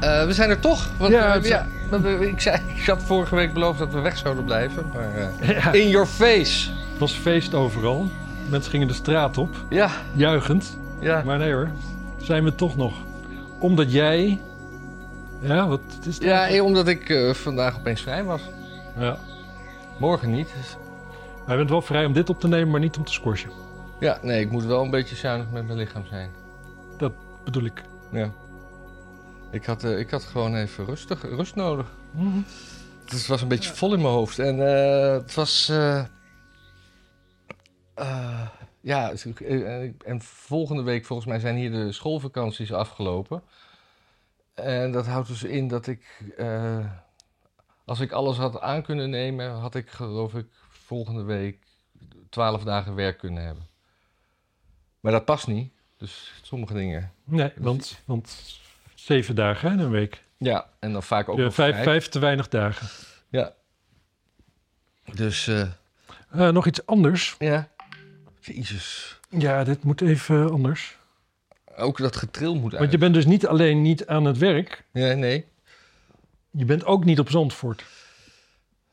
Eh, we zijn er toch. Want, Ja, ik, zei, ik had vorige week beloofd dat we weg zouden blijven. Maar eh, Ja, in your face. het was feest overal. Mensen gingen de straat op, Ja, juichend. ja. Maar nee hoor, zijn we toch nog. Omdat jij... Ja, wat is dat? ja eh, omdat ik eh, vandaag opeens vrij was. ja. Morgen niet. dus- Hij bent wel vrij om dit op te nemen, maar niet om te squashen. Ja, nee, ik moet wel een beetje zuinig met mijn lichaam zijn. Bedoel ik. Ja. Ik had, eh, ik had gewoon even rustig, rust nodig. Dus het was een beetje vol in mijn hoofd. En eh, het was. eh, ja, en volgende week volgens mij zijn hier de schoolvakanties afgelopen. En dat houdt dus in dat ik. als ik alles had aan kunnen nemen, had ik geloof ik volgende week 12 dagen werk kunnen hebben. Maar dat past niet. Dus sommige dingen. Nee, want, want zeven dagen in een week. Ja, en dan vaak ook Ja, nog vijf, vijf te weinig dagen. Ja. Dus, eh, Eh, nog iets anders. ja. Jezus. Ja, dit moet even anders. Ook dat getril moet uit. Want je bent dus niet alleen niet aan het werk, Ja, nee. je bent ook niet op Zandvoort.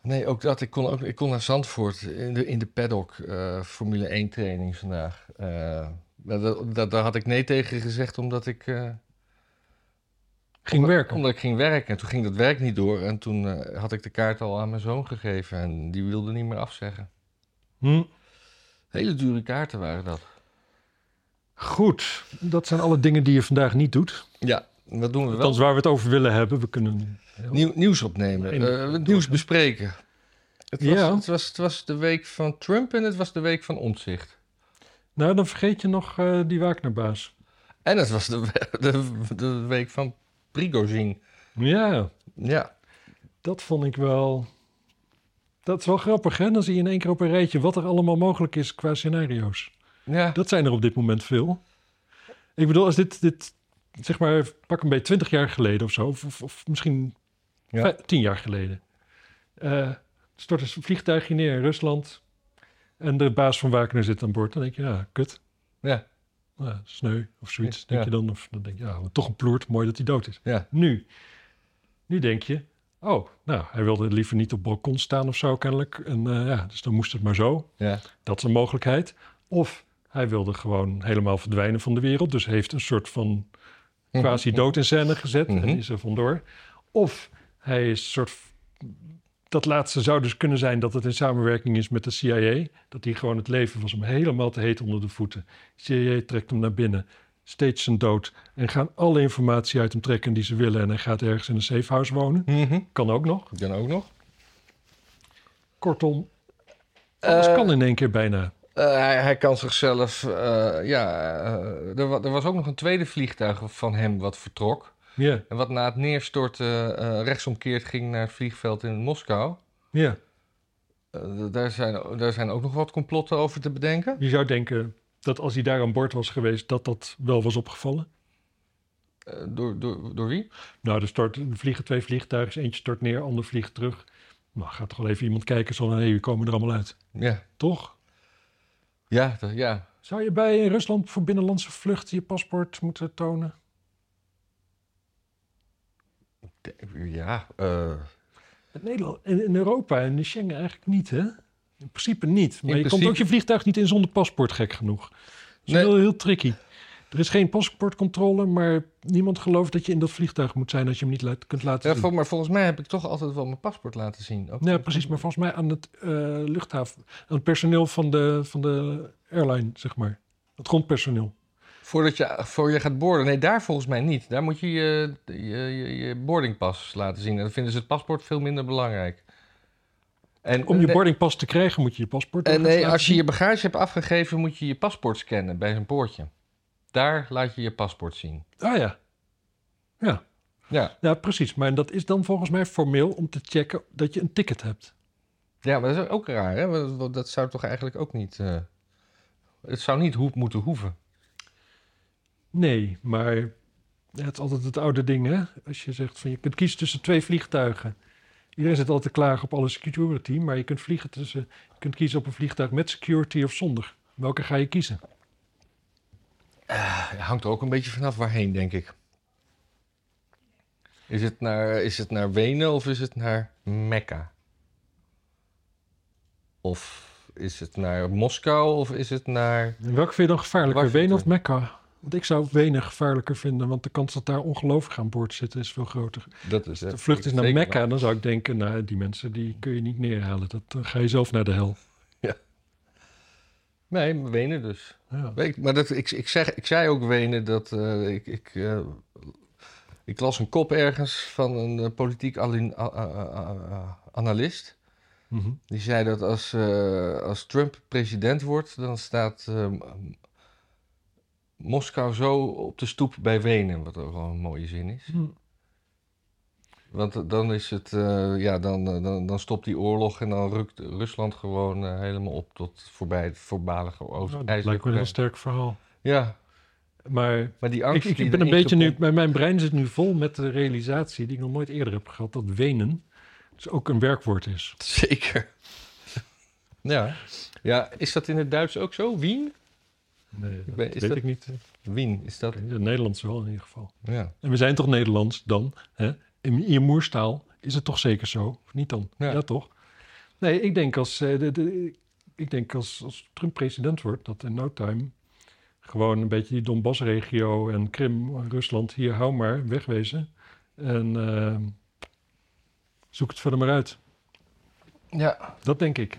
Nee, ook dat. Ik kon, ook, ik kon naar Zandvoort in de, in de paddock. eh, Formule 1 training vandaag. Daar had ik nee tegen gezegd omdat ik... Ging omdat, werken. Omdat ik ging werken. En toen ging dat werk niet door. En toen eh, had ik de kaart al aan mijn zoon gegeven. En die wilde niet meer afzeggen. Hm. Hele dure kaarten waren dat. Goed, dat zijn alle dingen die je vandaag niet doet. Ja, wat doen we wel? Althans, waar we het over willen hebben. We kunnen... Nieuw, nieuws opnemen. In- eh, nieuws bespreken. Het was, Ja. het, was, het was de week van Trump en het was de week van Omtzigt. Nou, dan vergeet je nog eh, die Wagnerbaas. En het was de, de, de week van Prigozhin. Ja, Ja, dat vond ik wel... Dat is wel grappig, hè? Dan zie je in één keer op een rijtje wat er allemaal mogelijk is qua scenario's. ja. Dat zijn er op dit moment veel. Ik bedoel, als dit, dit zeg maar, pak een beetje 20 jaar geleden of zo, of, of, of misschien Ja. 10 jaar geleden. eh stort een vliegtuigje neer in Rusland en de baas van Wagner zit aan boord. Dan denk je, ja, kut. ja, Nou, sneu of zoiets, Ja. denk je dan. Of dan denk je, ja, toch een ploert, mooi dat hij dood is. ja. Nu, nu denk je, oh, nou, hij wilde liever niet op balkon staan of zo kennelijk. En eh, ja, dus dan moest het maar zo. ja. Dat is een mogelijkheid. Of hij wilde gewoon helemaal verdwijnen van de wereld. Dus heeft een soort van quasi dood in scène gezet Mhm. en is er vandoor. Of hij is een soort... Dat laatste zou dus kunnen zijn dat het in samenwerking is met de CIA. Dat hij gewoon het leven was hem helemaal te heet onder de voeten. De CIA trekt hem naar binnen, steeds zijn dood... en gaan alle informatie uit hem trekken die ze willen... en hij gaat ergens in een safehouse wonen. Mhm. Kan ook nog. Dan ook nog. Kortom, alles Eh, kan in één keer bijna. Eh, hij, hij kan zichzelf... eh, ja, er was ook nog een tweede vliegtuig van hem wat vertrok. Ja, En wat na het neerstorten eh, rechtsomkeerd ging naar het vliegveld in Moskou. ja. Eh, daar, zijn, daar zijn ook nog wat complotten over te bedenken. Je zou denken dat als hij daar aan boord was geweest, dat dat wel was opgevallen. Eh, door, door, door wie? Nou, er, stort, er vliegen twee vliegtuigen, eentje stort neer, ander vliegt terug. Nou, gaat toch wel even iemand kijken, zo van, hé, wie komen er allemaal uit? Ja, Toch? ja, ja. Zou je bij Rusland voor binnenlandse vluchten je paspoort moeten tonen? Ja, eh, In, Nederland, in, in Europa en in Schengen eigenlijk niet, hè? In principe niet. Maar In je komt ook je vliegtuig niet in zonder paspoort, gek genoeg. Dat is Nee. wel heel tricky. Er is geen paspoortcontrole, maar niemand gelooft dat je in dat vliegtuig moet zijn als je hem niet laat- kunt laten ja zien. vol- maar volgens mij heb ik toch altijd wel mijn paspoort laten zien. Ook Ja, precies. Maar volgens mij aan het eh, luchthaven, aan het personeel van de, van de airline, zeg maar. Het grondpersoneel. Voordat je, voor je gaat boorden. Nee, daar volgens mij niet. Daar moet je je, je, je, boardingpas laten zien. En dan vinden ze het paspoort veel minder belangrijk. En, Om je nee, boardingpas te krijgen moet je je paspoort En doorgaans nee, als je je bagage hebt afgegeven, moet je je paspoort scannen bij een poortje. Daar laat je je paspoort zien. Ah ja. Ja. Ja, ja, precies. Maar dat is dan volgens mij formeel om te checken dat je een ticket hebt. ja maar dat is ook raar, hè? Dat zou toch eigenlijk ook niet... eh, Het zou niet hoep moeten hoeven. Nee, maar het is altijd het oude ding, hè? Als je zegt van je kunt kiezen tussen twee vliegtuigen. Iedereen zit altijd klagen op alle security, maar je kunt, vliegen tussen, je kunt kiezen op een vliegtuig met security of zonder. Welke ga je kiezen? Het hangt er ook een beetje vanaf waarheen, denk ik. Is het naar, is het naar Wenen of is het naar Mekka? Of is het naar Moskou of is het naar... En welke vind je dan gevaarlijker. Wenen of Mekka? Want ik zou Wenen gevaarlijker vinden, want de kans dat daar ongelovigen aan boord zitten is veel groter. Dat is, De vlucht is naar Mekka, dan zou ik denken, nou, die mensen die kun je niet neerhalen. Dat, dan ga je zelf naar de hel. Nee, maar Wenen dus. Ja. Ik, maar dat, ik, ik, zeg, ik zei ook Wenen dat eh, ik, ik, eh, ik las een kop ergens van een eh, politiek analist. Mhm. Die zei dat als, als Trump president wordt, dan staat Moskou zo op de stoep bij Wenen, wat ook wel een mooie zin is. Hm. Want dan is het, eh, ja, dan, eh, dan, dan stopt die oorlog en dan rukt Rusland gewoon eh, helemaal op tot voorbij het voormalige oost Nou, dat lijkt me een heel sterk verhaal. Ja, Maar maar die angst ik, ben een beetje nu, mijn brein zit nu vol met de realisatie die ik nog nooit eerder heb gehad, dat Wenen dus ook een werkwoord is. Zeker. ja. ja, is dat in het Duits ook zo? Wien? Nee, dat ben- is weet dat- ik niet. Wien, is dat? Nederlands wel in ieder geval. Ja. En we zijn toch Nederlands dan? Hè? In je moerstaal is het toch zeker zo? Of niet dan? Ja. Ja, toch? Nee, ik denk als, eh, de, de, ik denk als, als Trump president wordt, dat in no time gewoon een beetje die Donbass-regio en Krim, Rusland, hier hou maar, wegwezen. En eh, zoek het verder maar uit. Ja. Dat denk ik.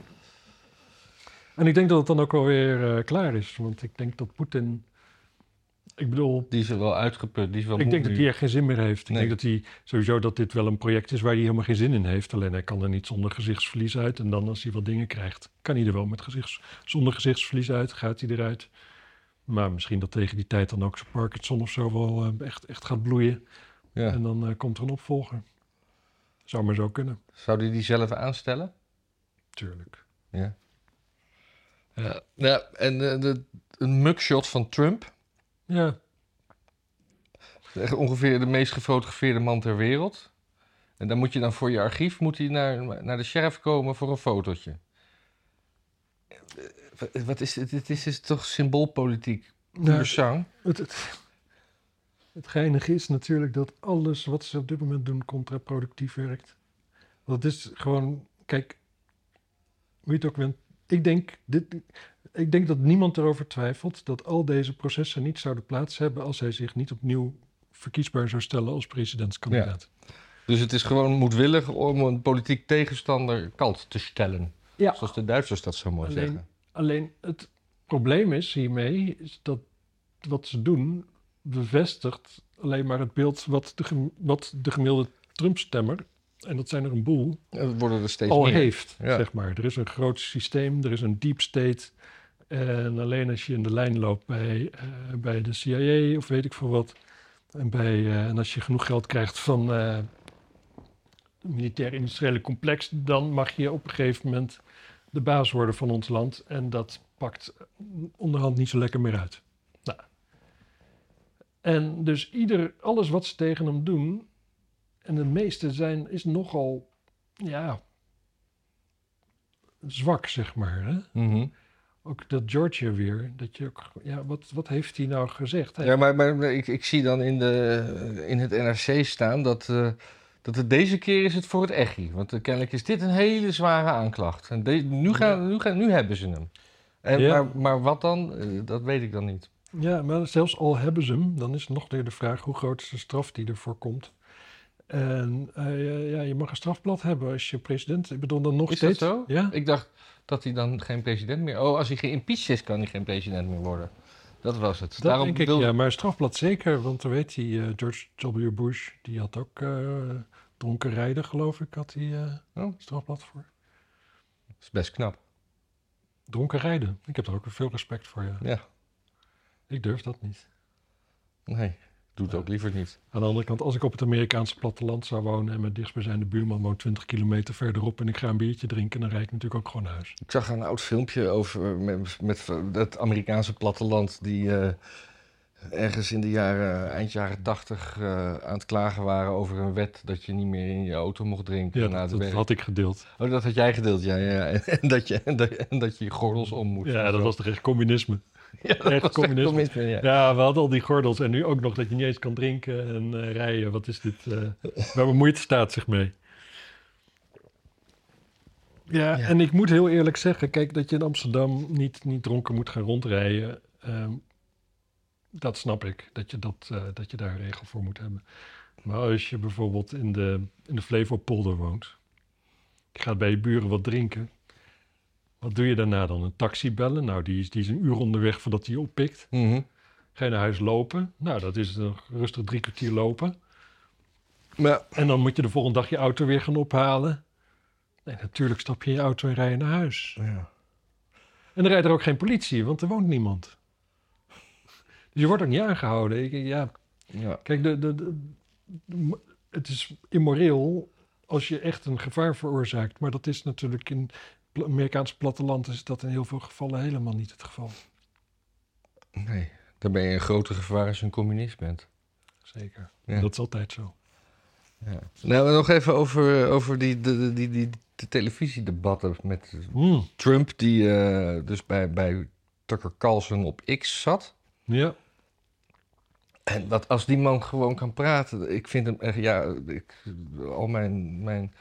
En ik denk dat het dan ook alweer eh klaar is. Want ik denk dat Poetin... Ik bedoel, Die is wel uitgeput. Die is wel ik denk dat hij er geen zin meer heeft. Ik Nee. denk dat hij sowieso dat dit wel een project is waar hij helemaal geen zin in heeft. Alleen hij kan er niet zonder gezichtsverlies uit. En dan als hij wat dingen krijgt, kan hij er wel met gezichts, zonder gezichtsverlies uit. Gaat hij eruit. Maar misschien dat tegen die tijd dan ook zijn Parkinson of zo wel eh, echt, echt gaat bloeien. Ja. En dan eh, komt er een opvolger. Zou maar zo kunnen. Zou die die zelf aanstellen? Tuurlijk. Ja. Ja, ja en eh, de, een mugshot van Trump. Ja, Echt ongeveer de meest gefotografeerde man ter wereld. En dan moet je dan voor je archief moet hij naar, naar de sheriff komen voor een fotootje. Eh, Wat- is dit? Dit is toch symboolpolitiek. Nou, zang. Het, het, het geinige is natuurlijk dat alles wat ze op dit moment doen contraproductief werkt. Want het is gewoon, kijk, hoe je het ook bent. Ik denk, dit, ik denk dat niemand erover twijfelt dat al deze processen niet zouden plaats hebben als hij zich niet opnieuw verkiesbaar zou stellen als presidentskandidaat. Dus het is gewoon moedwillig om een politiek tegenstander kalt te stellen. Ja. Zoals de Duitsers dat zo mooi Alleen- zeggen. Alleen het probleem is hiermee is dat wat ze doen bevestigt alleen maar het beeld wat de, wat de gemiddelde Trump-stemmer, en dat zijn er een boel, Er worden er steeds al meer. heeft. Ja. Zeg maar. Er is een groot systeem, er is een deep state. En alleen als je in de lijn loopt bij, eh, bij de CIA of weet ik veel wat. En, bij, eh, en als je genoeg geld krijgt van eh, het militair-industriële complex, dan mag je op een gegeven moment de baas worden van ons land. En dat pakt onderhand niet zo lekker meer uit. Nou. En dus ieder, alles wat ze tegen hem doen, en de meeste zijn, is nogal, ja, zwak, zeg maar. Hè? Mhm. Ook dat Georgia weer, dat je ook, ja, wat, wat heeft hij nou gezegd? Hij- Ja, maar, maar ik, ik zie dan in, de, in het NRC staan dat, eh, dat het deze keer is het voor het echi. Want eh, kennelijk is dit een hele zware aanklacht. En de- nu, gaan, nu, gaan, nu hebben ze hem. En, Ja. maar, maar wat dan? Eh, dat weet ik dan niet. Ja, maar zelfs al hebben ze hem, dan is nog weer de vraag hoe groot is de straf die ervoor komt. En eh, ja, je mag een strafblad hebben als je president. Ik bedoel dan nog Is dat steeds. zo? Ja. Ik dacht dat hij dan geen president meer... Oh, als hij geïmpeached is, kan hij geen president meer worden. Dat was het. Dat Daarom denk ik, ja, maar een strafblad zeker, want dan weet hij, eh, George W. Bush, die had ook eh, dronken rijden, geloof ik, had hij Oh. een strafblad voor. Dat is best knap. Dronken rijden, ik heb er ook veel respect voor, ja. Ja, Ik durf dat niet. nee. Doe het ook liever niet. Aan de andere kant, als ik op het Amerikaanse platteland zou wonen en mijn dichtstbijzijnde buurman woont 20 kilometer verderop en ik ga een biertje drinken, dan rijd ik natuurlijk ook gewoon naar huis. Ik zag een oud filmpje over met, met het Amerikaanse platteland die eh, ergens in de jaren, eind jaren tachtig eh, aan het klagen waren over een wet dat je niet meer in je auto mocht drinken Ja, na dat, de dat werk. had ik gedeeld. Oh, dat had jij gedeeld, ja. ja. En, dat je, en, dat, en dat je je gordels om moet. Ja, dat zo. was toch echt communisme. Ja, dat Echt communisme. communisme, ja. Ja, we hadden al die gordels en nu ook nog dat je niet eens kan drinken en eh, rijden. Wat is dit? eh waar bemoeit de staat zich mee? Ja, Ja. en ik moet heel eerlijk zeggen, kijk, dat je in Amsterdam niet, niet dronken moet gaan rondrijden, ehm, dat snap ik, dat je, dat, eh, dat je daar een regel voor moet hebben. Maar als je bijvoorbeeld in de, in de Flevopolder woont, je gaat bij je buren wat drinken, wat doe je daarna dan? Een taxi bellen? Nou, die is, die is een uur onderweg voordat hij oppikt. Mhm. Ga je naar huis lopen? Nou, dat is nog rustig drie kwartier lopen. Maar En dan moet je de volgende dag je auto weer gaan ophalen. Nee, natuurlijk stap je in je auto en rij je naar huis. ja. En dan rijdt er ook geen politie, want er woont niemand. Dus je wordt ook niet aangehouden. Ik, ja, Ja. kijk, de- de- het is immoreel als je echt een gevaar veroorzaakt. Maar dat is natuurlijk in het Amerikaans platteland is dat in heel veel gevallen helemaal niet het geval. Nee, dan ben je een groter gevaar als je een communist bent. Zeker. Ja. Dat is altijd zo. Ja. Nou, nog even over, over die, die, die, die, de televisiedebatten met Hmm. Trump, die eh, dus bij, bij Tucker Carlson op X zat. Ja. En dat als die man gewoon kan praten, ik vind hem echt, ja, ik, al mijn, mijn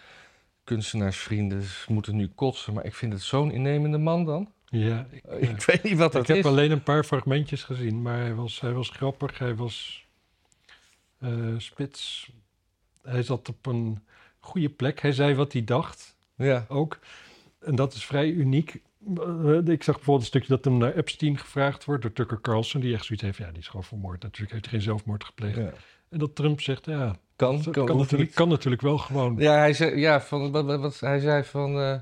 kunstenaarsvrienden moeten nu kotsen, maar ik vind het zo'n innemende man dan. Ja, ik. Ik weet niet wat dat ik heb is. alleen een paar fragmentjes gezien, maar hij was, hij was grappig. Hij was eh, spits. Hij zat op een goede plek. Hij zei wat hij dacht Ja, ook. En dat is vrij uniek. Eh, Ik zag bijvoorbeeld een stukje dat hem naar Epstein gevraagd wordt door Tucker Carlson. Die echt zoiets heeft, ja, die is gewoon vermoord. Natuurlijk heeft hij geen zelfmoord gepleegd. ja. En dat Trump zegt, ja, Kan, kan, kan, natuurlijk, kan natuurlijk wel gewoon. Ja, hij zei, ja, van, wat, wat, wat- hij zei van, eh,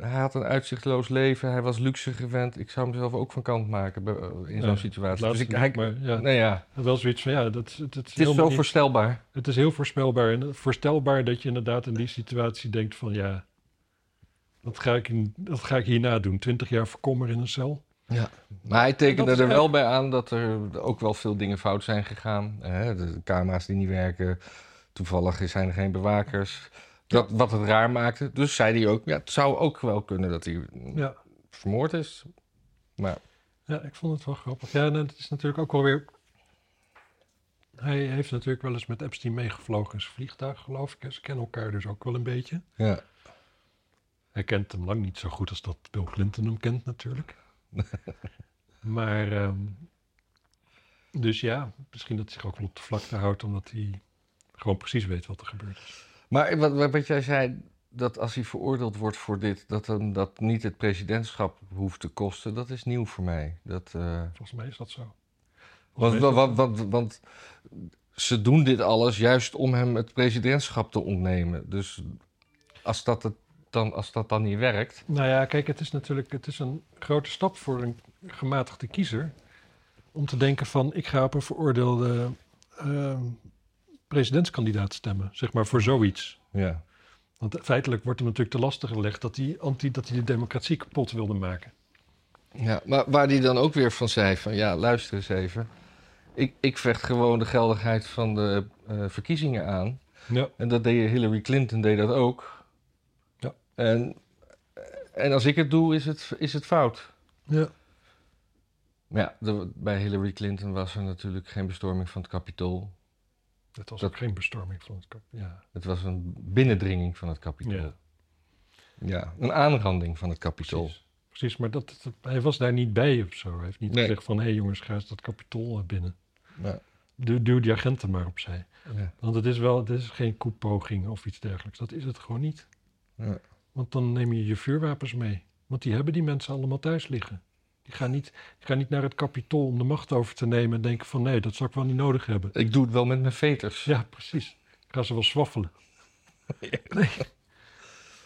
hij had een uitzichtloos leven, hij was luxe gewend. Ik zou mezelf ook van kant maken bij- in zo'n Ja, situatie. het Dus ik, hij, maar ja, nee, ja, wel zoiets van, ja, dat, het, is zo niet- voorstelbaar. Het is heel voorspelbaar en voorstelbaar dat je inderdaad in die situatie denkt van ja, dat ga ik, in, dat ga ik hierna doen. Twintig jaar verkommer in een cel. Maar hij tekende er wel bij aan dat er ook wel veel dingen fout zijn gegaan. Hè, de camera's die niet werken, toevallig zijn er geen bewakers. Dat, wat het raar maakte. Dus zei hij ook, ja, het zou ook wel kunnen dat hij Ja. vermoord is. Maar ja, ik vond het wel grappig. Ja, en het is natuurlijk ook wel weer... Hij heeft natuurlijk wel eens met Epstein meegevlogen in zijn vliegtuig, geloof ik. Ze kennen elkaar dus ook wel een beetje. ja, Hij kent hem lang niet zo goed als dat Bill Clinton hem kent natuurlijk. maar, ehm, dus ja, misschien dat hij zich ook wel op de vlakte houdt, omdat hij gewoon precies weet wat er gebeurt. Maar wat, wat jij zei, dat als hij veroordeeld wordt voor dit, dat hem dat niet het presidentschap hoeft te kosten, dat is nieuw voor mij. Dat, eh, Volgens mij is dat zo. want, want, want, want ze doen dit alles juist om hem het presidentschap te ontnemen. Dus als dat, het dan, als dat dan niet werkt. Nou ja, kijk, het is natuurlijk het is een grote stap voor een gematigde kiezer. Om te denken van, ik ga op een veroordeelde ehm, presidentskandidaat stemmen. Zeg maar voor zoiets. Ja. Want feitelijk wordt hem natuurlijk te lastig gelegd dat hij, anti, dat hij de democratie kapot wilde maken. ja, maar waar hij dan ook weer van zei: van ja, luister eens even. Ik, ik vecht gewoon de geldigheid van de eh, verkiezingen aan. Ja. En dat deed Hillary Clinton deed dat ook. En, en als ik het doe, is het, is het fout. ja. Maar ja, de- bij Hillary Clinton was er natuurlijk geen bestorming van het Capitool. Het was Dat- ook geen bestorming van het kap. Ja. Het was een binnendringing van het Capitool. Ja. Ja, een aanranding van het Capitool. Precies. Precies, maar dat, dat- hij was daar niet bij of zo. Hij heeft niet Nee. gezegd van, hé hey jongens, ga eens dat kapitool binnen. Ja. Duw, duw die agenten maar opzij. Ja. Want het is wel, het is geen koepoging of iets dergelijks. Dat is het gewoon niet. Ja. Want dan neem je je vuurwapens mee. Want die hebben die mensen allemaal thuis liggen. Die gaan niet, die gaan niet naar het kapitool om de macht over te nemen en denken van nee, dat zou ik wel niet nodig hebben. Ik doe het wel met mijn veters. Ja, precies. Gaan ze wel swaffelen. Nee,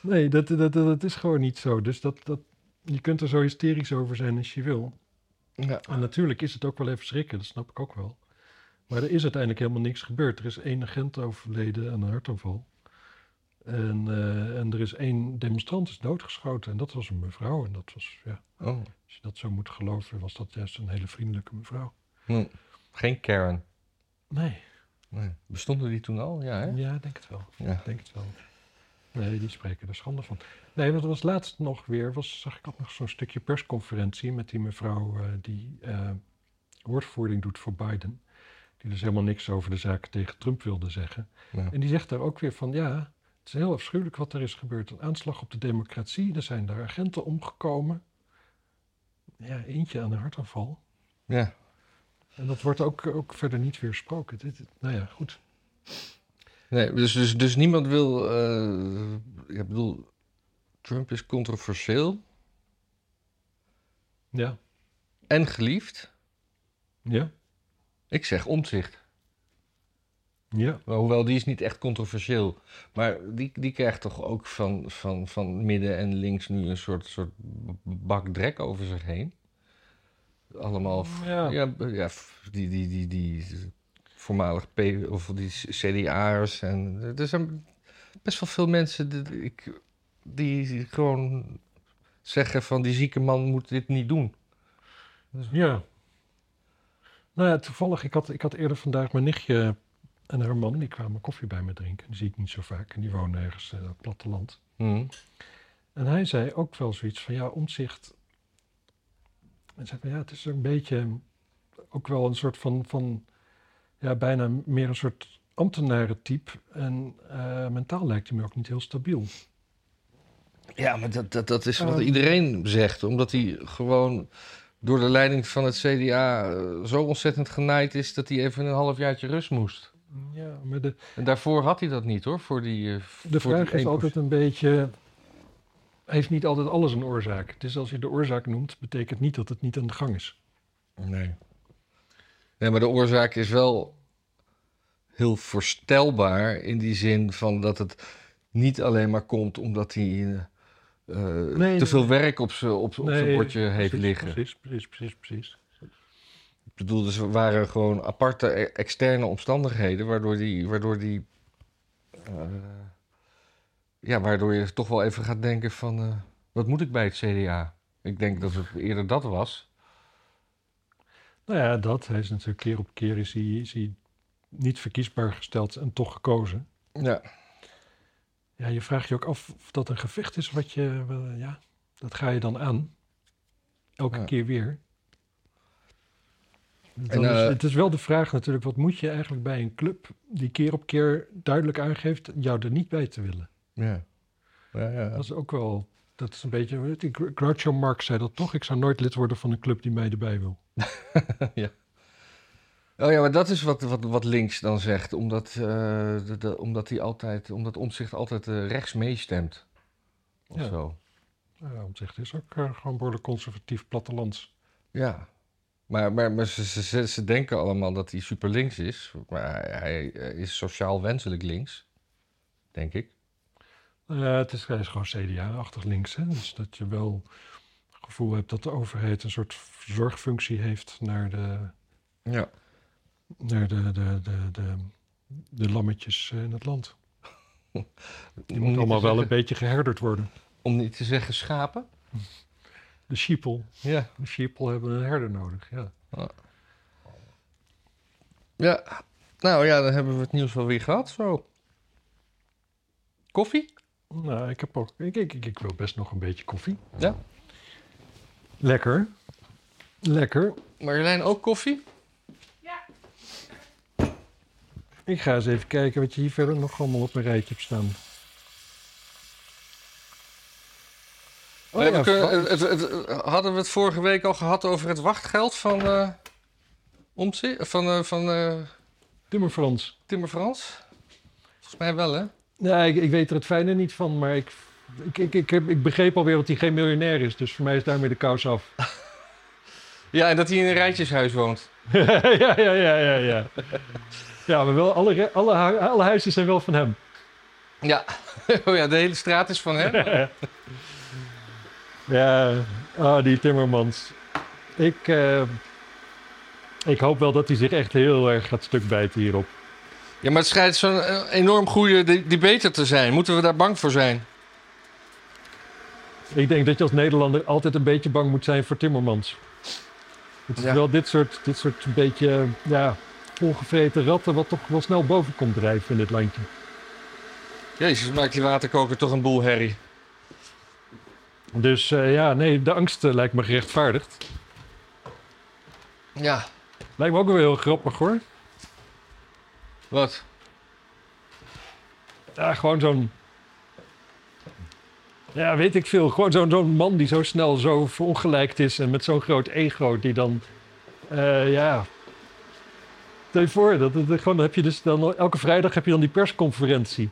nee dat, dat, dat, dat is gewoon niet zo. Dus dat, dat, je kunt er zo hysterisch over zijn als je wil. Ja. En natuurlijk is het ook wel even schrikken, dat snap ik ook wel. Maar er is uiteindelijk helemaal niks gebeurd. Er is één agent overleden aan een hartaanval. En, eh, en er is één demonstrant is doodgeschoten. En dat was een mevrouw. En dat was, ja, Oh. als je dat zo moet geloven, was dat juist een hele vriendelijke mevrouw. Hm. Geen Karen. Nee, Nee. Bestonden die toen al? Ja, hè? ja, ik denk het wel. Ja. Denk het wel. Nee, die spreken er schande van. Nee, want er was laatst nog weer, was, zag ik ook nog zo'n stukje persconferentie met die mevrouw eh, die eh, woordvoering doet voor Biden. Die dus helemaal niks over de zaken tegen Trump wilde zeggen. Ja. En die zegt daar ook weer van, ja, het is heel afschuwelijk wat er is gebeurd. Een aanslag op de democratie, er zijn daar agenten omgekomen. Ja, eentje aan een hartaanval. ja. En dat wordt ook, ook verder niet weersproken. Dit, nou ja, goed. Nee, dus, dus, dus niemand wil. eh, ik bedoel, Trump is controversieel Ja, en geliefd. ja, Ik zeg omzicht. Ja. Hoewel die is niet echt controversieel. Maar die, die krijgt toch ook van, van, van midden en links nu een soort, soort bak drek over zich heen. Allemaal. Ja. Ja, die, die, die, die voormalig P of die CDA'ers. En er zijn best wel veel mensen die, ik, die gewoon zeggen van die zieke man moet dit niet doen. Ja. Nou ja, toevallig, ik had, ik had eerder vandaag mijn nichtje en haar man, die kwamen koffie bij me drinken. Die zie ik niet zo vaak en die wonen ergens eh, op het platteland. Hm. En hij zei ook wel zoiets van, ja, omzicht. En zei van, ja, het is een beetje ook wel een soort van, van ja, bijna meer een soort ambtenarentype. En eh, mentaal lijkt hij me ook niet heel stabiel. Ja, maar dat, dat, dat is wat Ehm. iedereen zegt. Omdat hij gewoon door de leiding van het CDA eh, zo ontzettend genaaid is... dat hij even een halfjaartje rust moest. Ja, maar de, En daarvoor had hij dat niet hoor, voor die... eh, de voor vraag die is 1%. altijd een beetje, heeft niet altijd alles een oorzaak. Dus als je de oorzaak noemt, betekent niet dat het niet aan de gang is. Nee. Nee, maar de oorzaak is wel heel voorstelbaar... in die zin van dat het niet alleen maar komt omdat hij... eh, eh, Nee, te veel werk op zijn op, bordje heeft precies, liggen. Precies, precies, precies, precies. Ik bedoel, dus waren gewoon aparte e- externe omstandigheden waardoor die, waardoor die, eh, ja, waardoor je toch wel even gaat denken van, eh, wat moet ik bij het CDA? Ik denk dat het eerder dat was. Nou ja, dat. Hij is natuurlijk keer op keer is hij, is hij niet verkiesbaar gesteld en toch gekozen. Ja, Ja, je vraagt je ook af of dat een gevecht is wat je, ja, dat ga je dan aan. Elke Ja. keer weer. En, is, eh, het is wel de vraag natuurlijk, wat moet je eigenlijk bij een club die keer op keer duidelijk aangeeft jou er niet bij te willen? ja. ja, ja. Dat is ook wel, dat is een beetje, Groucho Marx zei dat toch, ik zou nooit lid worden van een club die mij erbij wil. Oh ja, maar dat is wat, wat, wat links dan zegt, omdat, de, de- omdat hij altijd, omdat omzicht altijd eh, rechts meestemt. Of Ja. zo. Ja, is ook gewoon behoorlijk conservatief plattelands. Ja. Maar, maar, maar ze, ze, ze, ze denken allemaal dat hij super links is. Maar hij, hij is sociaal wenselijk links. Denk ik. Ja, het is, hij is gewoon CDA-achtig links. Hè? Dus dat je wel het gevoel hebt dat de overheid een soort zorgfunctie heeft naar de, Ja. naar de, de, de, de, de lammetjes eh, in het land. Die moeten allemaal wel een beetje geherderd worden. Om niet te zeggen schapen. De sheeple. Ja. De sheeple hebben een herder nodig, ja. Ja. Nou ja, dan hebben we het nieuws wel weer gehad. Zo. Koffie? Nou, ik, heb ook, ik, ik, ik, ik wil best nog een beetje koffie. Ja. Lekker. Lekker. Marjolein ook koffie? Ik ga eens even kijken wat je hier verder nog allemaal op een rijtje hebt staan. Oh ja, kunnen- va- het, het- hadden we het vorige week al gehad over het wachtgeld van, eh Omtzigt- van, eh, van eh, Timmer Frans. Timmer Frans? Volgens mij wel, hè? Ja, ik, ik weet er het fijne niet van, maar ik, ik, ik, ik, heb, ik begreep alweer dat hij geen miljonair is. Dus voor mij is daarmee de kous af. Ja, en dat hij in een rijtjeshuis woont. ja, ja, ja, ja, ja. Ja, maar wel, alle, alle, hu- alle huizen zijn wel van hem. Ja. oh ja, de hele straat is van hem. Ja, ah, die Timmermans. Ik, eh, ik hoop wel dat hij zich echt heel erg gaat stuk bijten hierop. Ja, maar het schijnt zo'n eh, enorm goede de- debater te zijn. Moeten we daar bang voor zijn? Ik denk dat je als Nederlander altijd een beetje bang moet zijn voor Timmermans. Het is Ja. wel dit soort, dit soort een beetje ja, volgevreten ratten wat toch wel snel boven komt drijven in dit landje. Jezus, maakt die waterkoker toch een boel herrie. Dus eh, ja, nee, de angst eh, lijkt me gerechtvaardigd. Ja. Lijkt me ook wel heel grappig hoor. Wat? Ja, gewoon zo'n. Ja, weet ik veel. Gewoon zo'n zo'n man die zo snel zo verongelijkt is en met zo'n groot ego die dan. eh, ja. Stel je voor, dat, dat, gewoon, heb je dus dan, elke vrijdag heb je dan die persconferentie.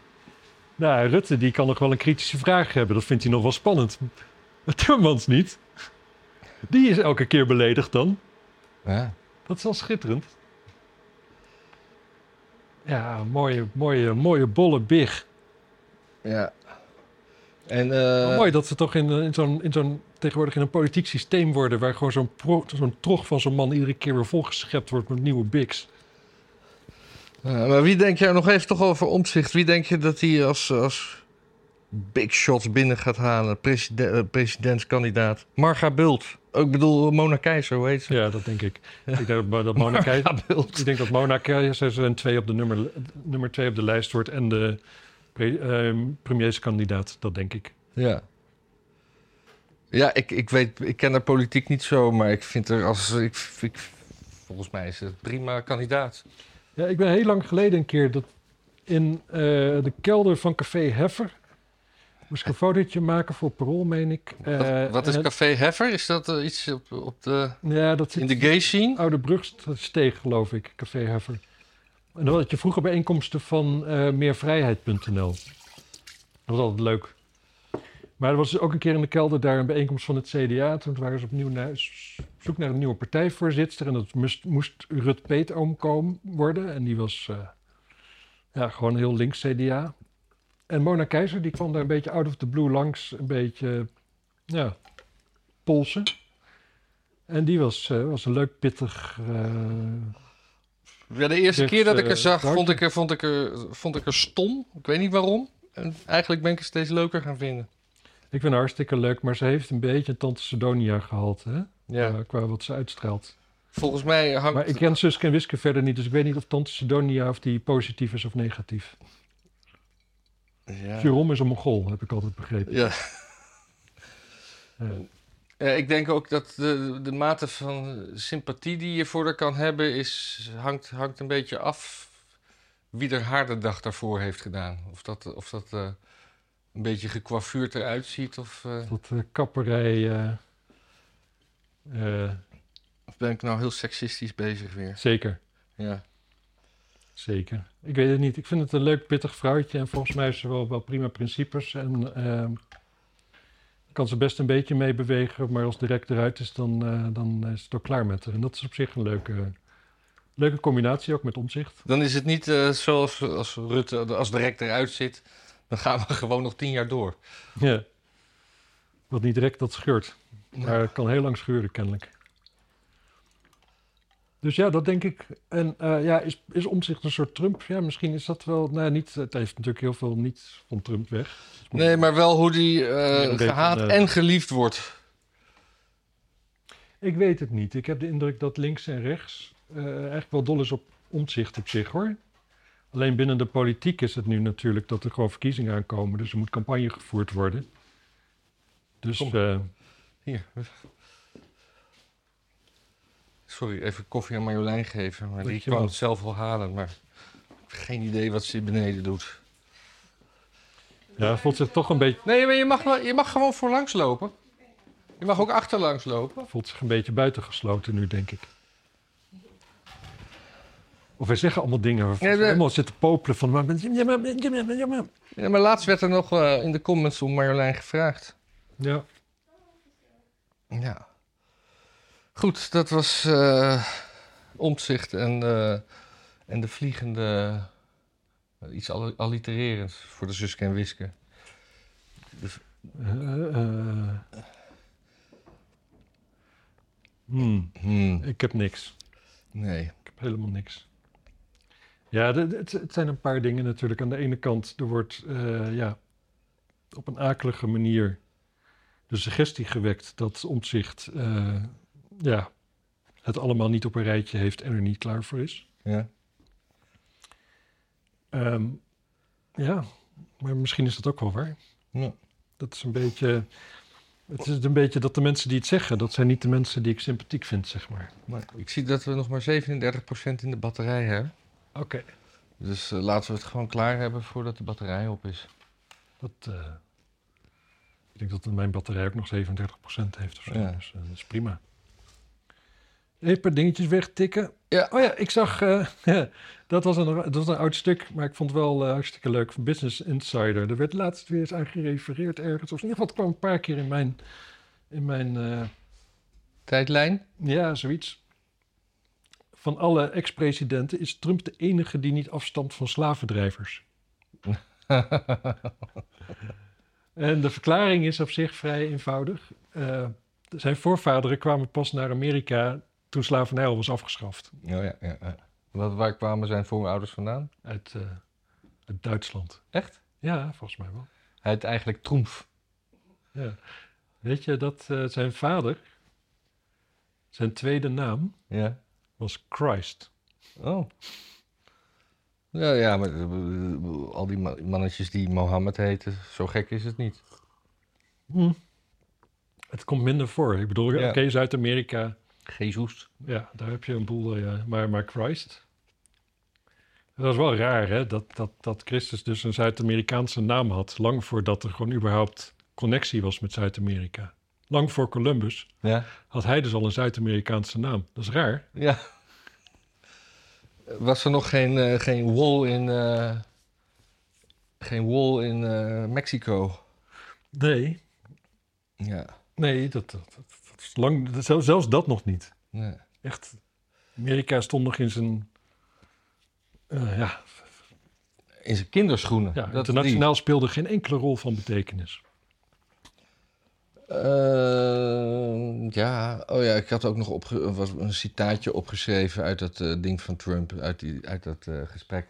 Nou, Rutte die kan nog wel een kritische vraag hebben. Dat vindt hij nog wel spannend. Maar Timmermans niet. Die is elke keer beledigd dan. Ja. Dat is wel schitterend. Ja, mooie, mooie, mooie bolle big. Ja. En, eh, mooi dat ze toch in, eh, in zo'n, in zo'n, tegenwoordig in een politiek systeem worden... waar gewoon zo'n, pro- zo'n trog van zo'n man iedere keer weer volgeschept wordt met nieuwe bigs. Ja, maar wie denk je nog even toch over omzicht? Wie denk je dat hij als, als big shots binnen gaat halen? Preside- eh, presidentskandidaat. Marga Bult. Ook ik bedoel Mona Keizer, hoe heet ze? Ja, dat denk ik. Ik denk dat, dat Mona Keizer... Ik denk dat Mona Keizer twee op de nummer, nummer twee op de lijst wordt... en de pre, ehm, premierskandidaat, dat denk ik. Ja. Ja, ik, ik weet, ik ken haar politiek niet zo, maar ik vind haar als, ik, ik, volgens mij is het een prima kandidaat. Ja, ik ben heel lang geleden een keer dat in eh, de kelder van Café Heffer... moest ik een fotootje maken voor Parool, meen ik. Wat, Eh, wat is Café Heffer? Is dat eh, iets op, op de, Ja, dat zit in de gay scene? Oude Brugsteeg, geloof ik, Café Heffer. En dan had je vroeger bijeenkomsten van eh meervrijheid.nl. Dat was altijd leuk. Maar er was dus ook een keer in de kelder daar een bijeenkomst van het CDA. Toen waren ze opnieuw naar, op zoek naar een nieuwe partijvoorzitter. En dat moest, moest Rut Peetoom komen worden. En die was ja, gewoon heel links CDA. En Mona Keizer, die kwam daar een beetje out of the blue langs. Een beetje, ja, polsen. En die was, eh, was een leuk, pittig... eh, Ja, de eerste Dit, keer dat ik eh, haar zag, dank vond ik, vond, ik vond ik haar stom. Ik weet niet waarom. En eigenlijk ben ik haar steeds leuker gaan vinden. Ik vind haar hartstikke leuk, maar ze heeft een beetje Tante Sidonia gehad, hè? Ja. Qua- qua wat ze uitstraalt. Volgens mij hangt... Maar ik ken Suske en Wiske verder niet, dus ik weet niet of Tante Sidonia of die positief is of negatief. Ja. Is een Mongool, heb ik altijd begrepen. Ja. Ja. Ik denk ook dat de, de mate van sympathie die je voor haar kan hebben, is, hangt, hangt een beetje af wie er haar de dag daarvoor heeft gedaan. Of dat, of dat eh, een beetje gekwafuurd eruit ziet. Of, eh, Dat eh, kapperij. of ben ik nou heel seksistisch bezig weer? zeker, Ja. Zeker. Ik weet het niet. Ik vind het een leuk, pittig vrouwtje. En volgens mij heeft ze wel, wel prima principes. En ehm, kan ze best een beetje mee bewegen. Maar als direct eruit is, dan, eh, dan is het ook klaar met haar. En dat is op zich een leuke, leuke combinatie, ook met omzicht. Dan is het niet eh, zoals als Rutte, als direct eruit zit. Dan gaan we gewoon nog tien jaar door. Ja. Wat niet direct dat scheurt. Maar het kan heel lang schuren, kennelijk. Dus ja, dat denk ik. En eh, ja, is, is omzicht een soort Trump? Ja, misschien is dat wel. Nou, niet, het heeft natuurlijk heel veel niet van Trump weg. Nee, maar wel hoe die beetje, gehaat eh, en geliefd wordt. Ik weet het niet. Ik heb de indruk dat links en rechts eigenlijk wel dol is op omzicht op zich hoor. Alleen binnen de politiek is het nu natuurlijk dat er gewoon verkiezingen aankomen. Dus er moet campagne gevoerd worden. Dus Hier. Sorry, even koffie aan Marjolein geven. Maar die kwam het zelf wel halen. Maar ik heb geen idee wat ze beneden doet. ja, voelt zich toch een beetje, Nee, maar je mag, wel- je mag gewoon voorlangs lopen. Je mag ook achterlangs lopen. voelt zich een beetje buitengesloten nu, denk ik. Of wij zeggen allemaal dingen waarvan Nee, we we- helemaal zitten popelen van... maar- Ja, maar laatst werd er nog eh, in de comments om Marjolein gevraagd. Ja, Ja. Goed, dat was omzicht en, eh, en de vliegende... eh, iets alli- allitererends voor de Suske en Wiske. Hmm, Hmm, ik heb niks. nee. Ik heb helemaal niks. Ja, het, het zijn een paar dingen natuurlijk. Aan de ene kant, er wordt ja, op een akelige manier de suggestie gewekt dat omzicht ja, het allemaal niet op een rijtje heeft en er niet klaar voor is. Ja. Ehm, ja, Maar misschien is dat ook wel waar. Ja. Dat is een beetje... Het is een beetje dat de mensen die het zeggen, dat zijn niet de mensen die ik sympathiek vind, zeg maar. Maar ik zie dat we nog maar 37% in de batterij hebben. Oké. Dus eh, laten we het gewoon klaar hebben voordat de batterij op is. Dat, eh, ik denk dat mijn batterij ook nog 37% heeft of zo. Ja. Dus eh, dat is prima. Een paar dingetjes wegtikken. Ja. Oh ja, ik zag... eh, dat, was een, dat was een oud stuk, maar ik vond het wel eh, hartstikke leuk. Van Business Insider. Er werd laatst weer eens aan gerefereerd ergens. Of in ieder geval, het kwam een paar keer in mijn... In mijn eh, Tijdlijn? ja, zoiets. Van alle ex-presidenten is Trump de enige die niet afstamt van slavendrijvers. En de verklaring is op zich vrij eenvoudig. Zijn voorvaderen kwamen pas naar Amerika toen slavernij al was afgeschaft. Oh ja, ja, ja. Wat, waar kwamen zijn voorouders vandaan? Uit, eh, uit Duitsland. Echt? Ja, volgens mij wel. Hij heet eigenlijk Troemf. Ja. Weet je dat eh, zijn vader, zijn tweede naam Ja. was Christ. Oh. Ja, ja, maar eh, al die ma- mannetjes die Mohammed heten, zo gek is het niet. Hm. Het komt minder voor. Ik bedoel, Ja. oké, Zuid-Amerika, Jezus. ja, daar heb je een boel, ja. maar, maar Christ. Dat is wel raar, hè, dat, dat, dat Christus dus een Zuid-Amerikaanse naam had, lang voordat er gewoon überhaupt connectie was met Zuid-Amerika. Lang voor Columbus Ja. had hij dus al een Zuid-Amerikaanse naam. Dat is raar. Ja. Was er nog geen, eh, geen wall in, eh, geen wall in eh, Mexico? Nee, Ja. nee, dat, dat, lang, zelfs, zelfs dat nog niet. Nee. Echt, Amerika stond nog in zijn, eh, ja, In zijn kinderschoenen. ja Dat internationaal speelde geen enkele rol van betekenis. Eh, ja, oh ja, ik had ook nog was een citaatje opgeschreven uit dat eh, ding van Trump, uit, die, uit dat gesprek.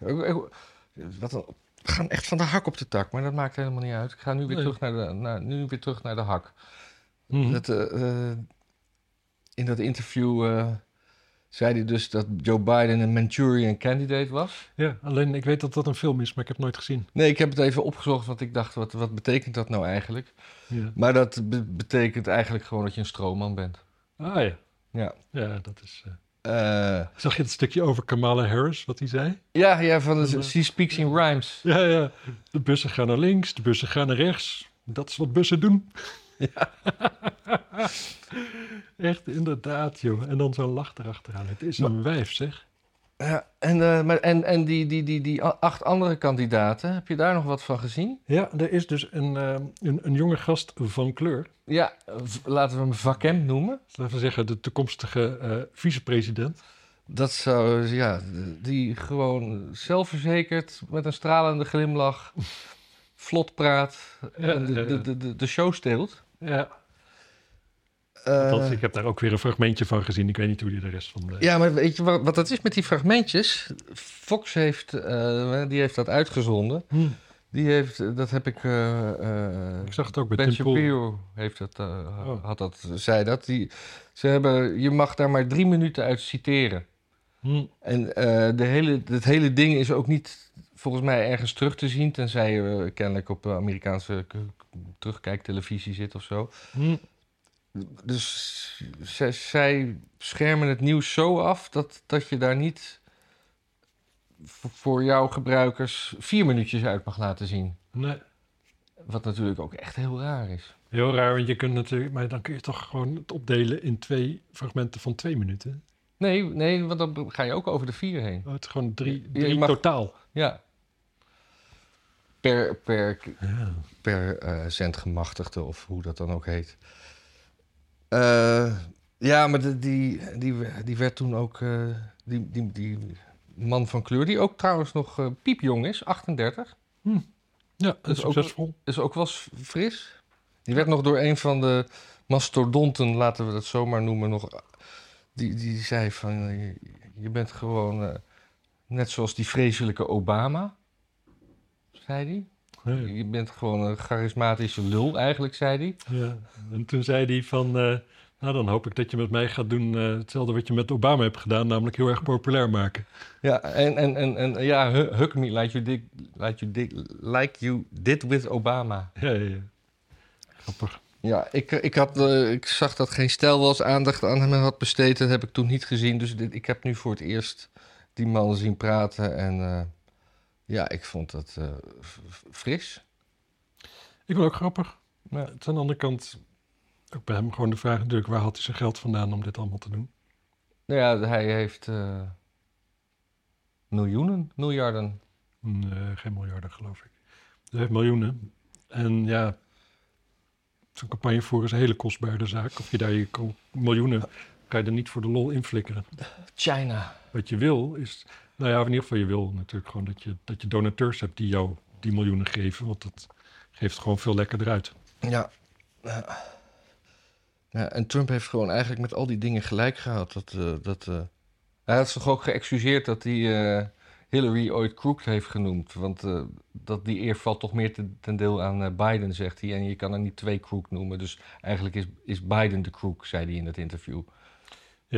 Wat een, we gaan echt van de hak op de tak, maar dat maakt helemaal niet uit. Ik ga nu weer, Nee. terug, naar de, naar, nu weer terug naar de hak. Mhm. Dat, eh, eh, in dat interview eh, zei hij dus dat Joe Biden een Manchurian candidate was. Ja, alleen ik weet dat dat een film is, maar ik heb het nooit gezien. Nee, ik heb het even opgezocht, want ik dacht, wat, wat betekent dat nou eigenlijk? Ja. Maar dat be- betekent eigenlijk gewoon dat je een stroomman bent. Ah ja, Ja. ja, dat is... Zag je het stukje over Kamala Harris, wat hij zei? ja, ja, van de, She Speaks in Rhymes. Ja, ja. De bussen gaan naar links, de bussen gaan naar rechts. Dat is wat bussen doen. Echt, inderdaad, joh. En dan zo'n lach erachteraan. Het is een wijf, zeg. Ja, en eh, maar, en, en die, die, die, die acht andere kandidaten, heb je daar nog wat van gezien? Ja, er is dus een, eh, een, een jonge gast van kleur. Ja, laten we hem Vakem noemen. Laten we zeggen, de toekomstige eh, vicepresident. Dat zou, ja, die gewoon zelfverzekerd, met een stralende glimlach, vlot praat en de, de, de, de show steelt. Ja, Eh, ik heb daar ook weer een fragmentje van gezien. Ik weet niet hoe die de rest van de... Ja, maar weet je wat, wat dat is met die fragmentjes? Fox heeft, eh, die heeft dat uitgezonden. Hm, Die heeft, dat heb ik... eh, eh, ik zag het ook bij Ben. Shapiro heeft dat, eh, Oh. had dat, zei dat. Die, ze hebben, je mag daar maar drie minuten uit citeren. Hm, En eh, de hele, het hele ding is ook niet volgens mij ergens terug te zien... tenzij je eh, kennelijk op eh, Amerikaanse k- terugkijktelevisie zit of zo. hm. Dus zij, zij schermen het nieuws zo af dat, dat je daar niet voor jouw gebruikers vier minuutjes uit mag laten zien. Nee. Wat natuurlijk ook echt heel raar is. Heel raar, want je kunt natuurlijk... Maar dan kun je toch gewoon het opdelen in twee fragmenten van twee minuten. Nee, nee, want dan ga je ook over de vier heen. Oh, het is gewoon drie, drie mag- totaal. Ja. Per, per, Ja. per eh zendgemachtigde of hoe dat dan ook heet. Eh, ja, maar de- die, die, die werd toen ook... eh, die, die, die man van kleur, die ook trouwens nog piepjong is, 38... Ja, Dat is ook- succesvol. is ook wel fris. Die werd nog door een van de mastodonten, laten we dat zomaar noemen, nog. Die, die zei van: je, je bent gewoon net zoals die vreselijke Obama. Zei hij. Ja. Je bent gewoon een charismatische lul, eigenlijk, zei hij. Ja. En toen zei hij van... eh, nou, dan hoop ik dat je met mij gaat doen eh, hetzelfde wat je met Obama hebt gedaan. Namelijk heel erg populair maken. Ja, en, en, en, en ja, hu- hug me like you did, like you did, like you did with Obama. Ja, ja, ja. Grappig. Ja, ik, ik, had, eh, ik zag dat geen stijl eens aandacht aan hem had besteed. Dat heb ik toen niet gezien. Dus dit, ik heb nu voor het eerst die man zien praten. En ja, ik vond dat eh, fris. Ik vond ook grappig. Is aan de andere kant ook bij hem gewoon de vraag natuurlijk... waar had hij zijn geld vandaan om dit allemaal te doen? Nou ja, hij heeft eh, miljoenen, miljarden. Nee, eh, geen miljarden, geloof ik. Hij heeft miljoenen. En ja, zo'n campagne voeren is een hele kostbare zaak. Of je daar je miljoenen, kan je er niet voor de lol in flikkeren. China. Wat je wil is, nou ja, in ieder geval je wil natuurlijk gewoon dat je, dat je donateurs hebt die jou die miljoenen geven. Want dat geeft gewoon veel lekkerder uit. Ja. Ja. En Trump heeft gewoon eigenlijk met al die dingen gelijk gehad. Dat, eh, dat, eh, hij had zich ook geëxcuseerd dat hij eh, Hillary ooit crooked heeft genoemd. Want dat die eer valt toch meer ten, deel aan Biden, zegt hij. En je kan er niet twee crook noemen. Dus eigenlijk is, is Biden de crook, zei hij in het interview.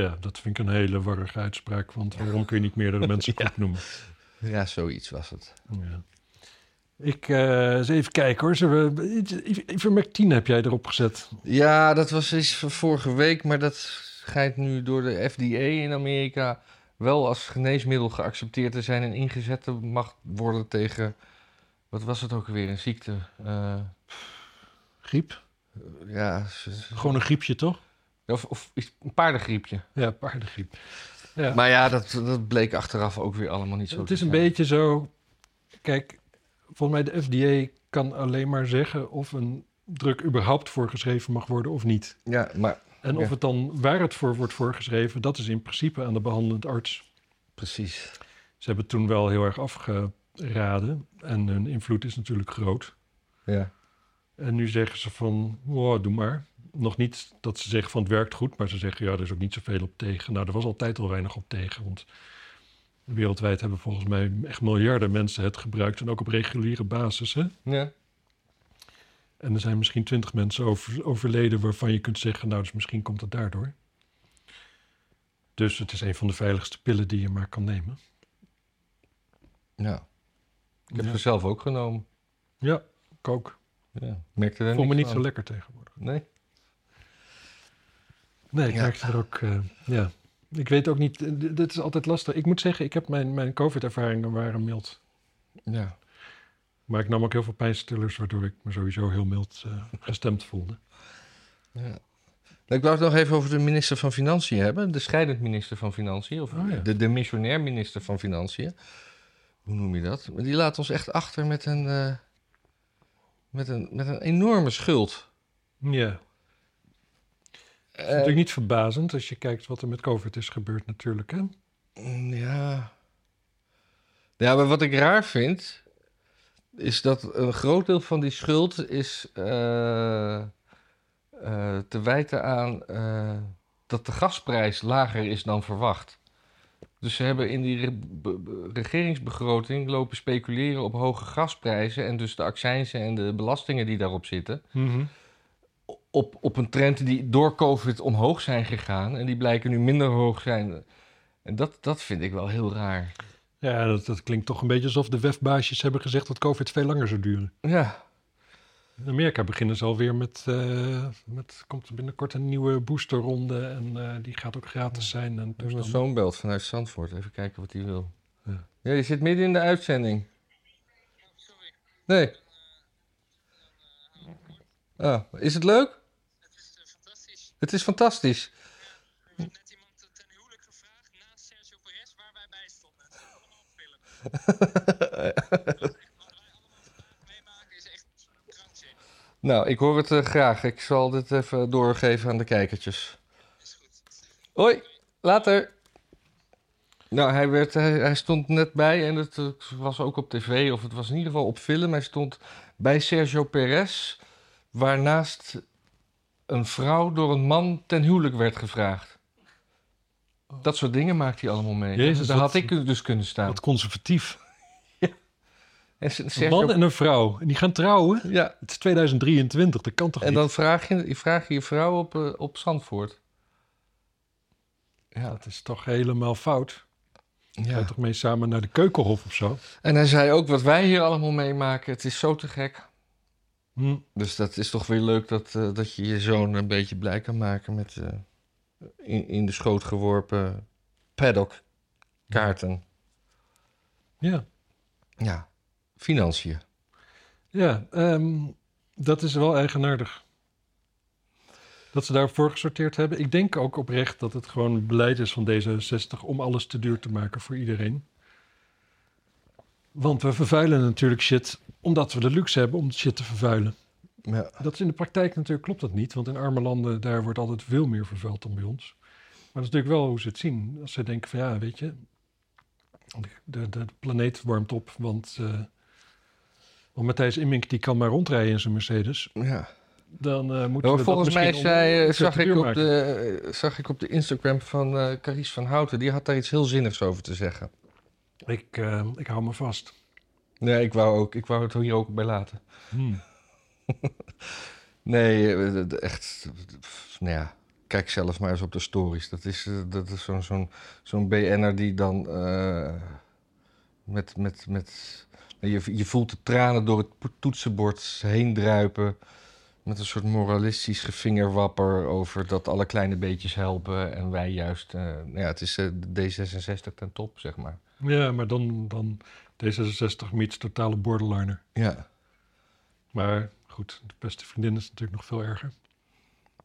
Ja, dat vind ik een hele warrige uitspraak. Want waarom kun je niet meerdere mensen Ja. noemen? Ja, zoiets was het. Ja. Ik eh eens even kijken hoor. We, ivermectine heb jij erop gezet. Ja, dat was iets van vorige week, maar dat schijnt nu door de FDA in Amerika wel als geneesmiddel geaccepteerd te zijn en ingezet te mag worden tegen, wat was het ook weer, een ziekte? Eh, Griep? ja, Gewoon een griepje toch? Of, of iets- een paardengriepje. Ja, paardengriep. Ja. Maar ja, dat, dat bleek achteraf ook weer allemaal niet zo het is een zijn. beetje zo. Kijk, volgens mij de FDA kan alleen maar zeggen of een druk überhaupt voorgeschreven mag worden of niet. Ja, maar En Ja. of het dan waar het voor wordt voorgeschreven, dat is in principe aan de behandelend arts. precies. Ze hebben toen wel heel erg afgeraden en hun invloed is natuurlijk groot. Ja. En nu zeggen ze van, oh, doe maar. Nog niet dat ze zeggen van het werkt goed, maar ze zeggen ja, er is ook niet zoveel op tegen. Nou, er was altijd al weinig op tegen, want wereldwijd hebben volgens mij echt miljarden mensen het gebruikt en ook op reguliere basis. Hè? ja. En er zijn misschien twintig mensen over, overleden waarvan je kunt zeggen, nou, dus misschien komt het daardoor. Dus het is een van de veiligste pillen die je maar kan nemen. ja. Ik heb Ja. ze zelf ook genomen. Ja, ik ook. Ja. Ik Merkte er Voel me niet van. zo lekker tegenwoordig. Nee? Nee, ik Ja. er ook, eh, ja. Ik weet ook niet, eh, dit is altijd lastig. Ik moet zeggen, ik heb mijn, mijn COVID-ervaringen waren mild. Ja. Maar ik nam ook heel veel pijnstillers, waardoor ik me sowieso heel mild eh, gestemd voelde. Ja. Ik wou het nog even over de minister van Financiën hebben. De scheidend minister van Financiën. Of Oh, ja. de, de missionair minister van Financiën. Hoe noem je dat? Die laat ons echt achter met een, met een, met een enorme schuld. Ja, is Eh, natuurlijk niet verbazend als je kijkt wat er met COVID is gebeurd natuurlijk, hè? Mm, ja. Ja, maar wat ik raar vind... is dat een groot deel van die schuld is eh, eh, te wijten aan... dat de gasprijs lager is dan verwacht. Dus ze hebben in die re- be- be- regeringsbegroting lopen speculeren op hoge gasprijzen... en dus de accijnzen en de belastingen die daarop zitten... op, op een trend die door COVID omhoog zijn gegaan... en die blijken nu minder hoog zijn... En dat, dat vind ik wel heel raar. Ja, dat, dat klinkt toch een beetje alsof de wefbaasjes hebben gezegd dat COVID veel langer zou duren. Ja, In Amerika beginnen ze alweer met, eh, met komt er binnenkort een nieuwe boosterronde en eh, die gaat ook gratis zijn. En dus mijn zoon belt vanuit Zandvoort. Even kijken wat hij wil. Ja. Ja, je zit midden in de uitzending. Nee. Ah, is het leuk? Het is fantastisch. Er heeft net iemand ten huwelijk gevraagd naast Sergio Perez waar wij bij stonden. Het allemaal film. Wat wij allemaal meemaken is echt krankzinnig. Nou, ik hoor het eh, graag. Ik zal dit even doorgeven aan de kijkertjes. Is goed. Hoi, later. Nou, hij, werd, hij, hij stond net bij en het was ook op tv, of het was in ieder geval op film. Hij stond bij Sergio Perez, waarnaast een vrouw door een man ten huwelijk werd gevraagd. Dat soort dingen maakt hij allemaal mee. Jezus, Daar wat- had ik dus kunnen staan. Wat conservatief. En Een man en een vrouw. En die gaan trouwen. ja, Het is 2023, dat kan toch en niet? dan vraag je, je vraag je je vrouw op, eh, op Zandvoort. Ja, Dat is toch helemaal fout. Ga je Ja. toch mee samen naar de keukenhof of zo? En hij zei ook wat wij hier allemaal meemaken. Het is zo te gek. Hm. Dus dat is toch weer leuk dat, eh, dat je je zoon een beetje blij kan maken met eh, in, in de schoot geworpen paddock kaarten. Ja, Ja, financiën. ja ehm, dat is wel eigenaardig. Dat ze daarvoor gesorteerd hebben. Ik denk ook oprecht dat het gewoon beleid is van D66 om alles te duur te maken voor iedereen. Want we vervuilen natuurlijk shit omdat we de luxe hebben om shit te vervuilen. Ja. Dat is in de praktijk natuurlijk klopt dat niet, want in arme landen daar wordt altijd veel meer vervuild dan bij ons. Maar dat is natuurlijk wel hoe ze het zien. Als ze denken van ja, weet je, de, de, de planeet warmt op, want, eh want Matthijs Immink die kan maar rondrijden in zijn Mercedes. ja. Dan eh moeten Ja, we volgens dat mij zei, om- eh, zag, ik op maken. de, zag ik op de Instagram van eh Carice van Houten. Die had daar iets heel zinnigs over te zeggen. Ik, eh, ik hou me vast. Nee, ik wou, ook, ik wou het hier ook bij laten. Hmm. Nee, eh, d- echt. Nou ja, kijk zelf maar eens op de stories. Dat is, eh, dat is zo'n zo'n zo'n BN'er die dan eh, met. met, met je, je voelt de tranen door het toetsenbord heen druipen. Met een soort moralistisch gevingerwapper over dat alle kleine beetjes helpen. En wij juist. eh, nou ja, het is eh, de D66 ten top, zeg maar. Ja, maar dan, dan D66 meets totale borderliner. Ja. Maar goed, de beste vriendin is natuurlijk nog veel erger.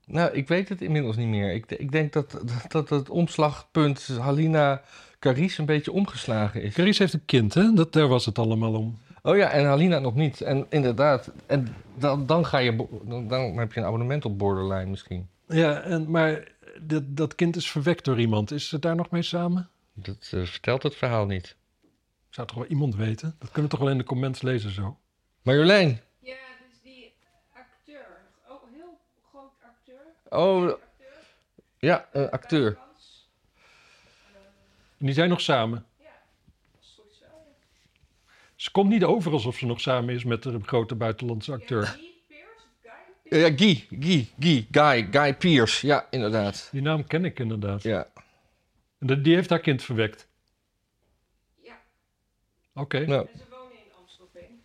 Nou, ik weet het inmiddels niet meer. Ik, ik denk dat, dat, dat het omslagpunt Halina Carice een beetje omgeslagen is. Carice heeft een kind, hè? Dat, daar was het allemaal om. Oh ja, en Halina nog niet. En inderdaad, en dan, dan, ga je, dan, dan heb je een abonnement op Borderline misschien. Ja, en, maar dat, dat kind is verwekt door iemand. Is ze daar nog mee samen? Dat eh, vertelt het verhaal niet. Zou toch wel iemand weten? Dat kunnen we toch wel in de comments lezen zo. Marjolein, Ja, dus die acteur. Ook een heel groot acteur. oh acteur. ja, een acteur. En die zijn nog samen. Ja, dat is goed zo. ja. Ze komt niet over alsof ze nog samen is met de grote buitenlandse acteur. Ja, Guy Pearce, Guy Ja, Guy, Guy, Guy, Guy, Guy Pierce. Ja, inderdaad. Die naam ken ik inderdaad. Ja, En de- die heeft haar kind verwekt. Ja, Oké. nou, en ze wonen in Amstelveen.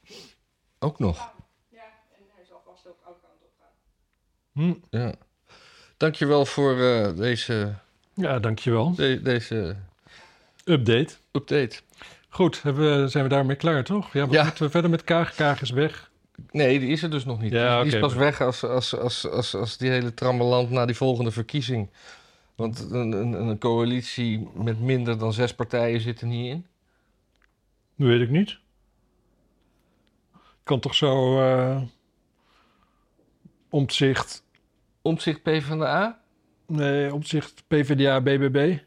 ook nog. Ja, en hij zal vast ook alle kanten op gaan. Hm. Ja. Dankjewel voor eh, deze, Ja, dankjewel. de- deze Update. update. Goed, hebben we, zijn we daarmee klaar, toch? Ja, wat Ja. moeten we verder met Kaag? Kaag is weg. Nee, die is er dus nog niet. Ja, die is pas maar- weg als, als, als, als, als die hele trammeland na die volgende verkiezing. Want een, een, een coalitie met minder dan zes partijen zit er niet in. Dat weet ik niet. Kan toch zo eh omzicht, Omtzigt PvdA? nee, omzicht PvdA, BBB.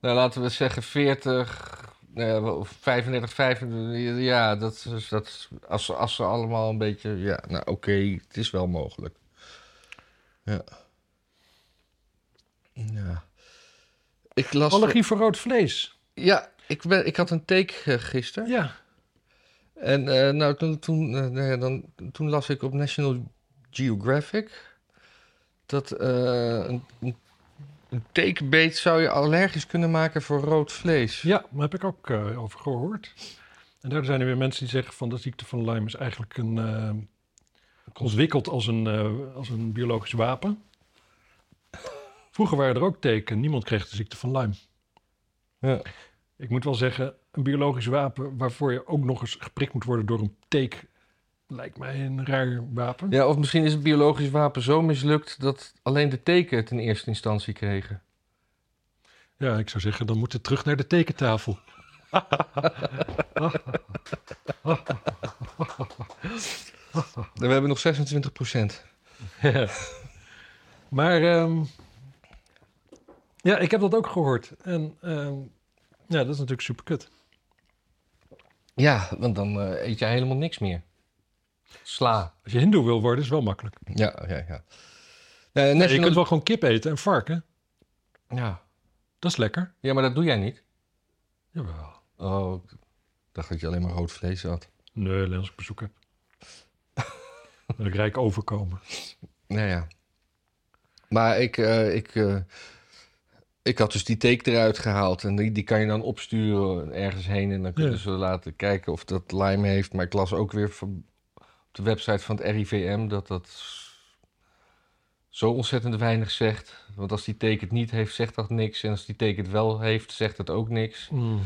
Nou, laten we zeggen 40, nou ja, wel 35, 35. Ja, dat is, dat is- als, als ze allemaal een beetje... Ja, nou oké, het is wel mogelijk. Ja. Ja. Ik las... Allergie voor rood vlees. Ja, ik, ben, ik had een take eh, gisteren. Ja. En eh, nou, toen, toen, eh, nou ja, dan, toen las ik op National Geographic dat eh, een, een, tekenbeet zou je allergisch kunnen maken voor rood vlees. Ja, daar heb ik ook eh, over gehoord. En daar zijn er weer mensen die zeggen van de ziekte van Lyme is eigenlijk een, eh, ontwikkeld als een, eh, als een biologisch wapen. Vroeger waren er ook teken, niemand kreeg de ziekte van Lyme. Ja. Ik moet wel zeggen, een biologisch wapen waarvoor je ook nog eens geprikt moet worden door een teek, lijkt mij een raar wapen. Ja, of misschien is het biologisch wapen zo mislukt dat alleen de teken het in eerste instantie kregen. Ja, ik zou zeggen, dan moet het terug naar de tekentafel. We hebben nog 26 procent. maar ehm, ja, ik heb dat ook gehoord. En ehm, ja, dat is natuurlijk super kut. Ja, want dan eh, eet je helemaal niks meer. Sla. Als je hindoe wil worden, is wel makkelijk. Ja, ja, ja. Ja, Eh, je kunt wel gewoon kip eten en varken. ja. Dat is lekker. ja, maar dat doe jij niet. Jawel. Oh, ik dacht dat je alleen maar rood vlees had. Nee, alleen als ik bezoek heb. Wil ik rijk overkomen. Nou ja. Maar ik, eh, ik, ik had dus die take eruit gehaald en die, die kan je dan opsturen ergens heen en dan kunnen Ja. ze laten kijken of dat Lyme heeft. Maar ik las ook weer van, op de website van het RIVM dat dat zo ontzettend weinig zegt. Want als die take het niet heeft, zegt dat niks. En als die take het wel heeft, zegt het ook niks. Mm.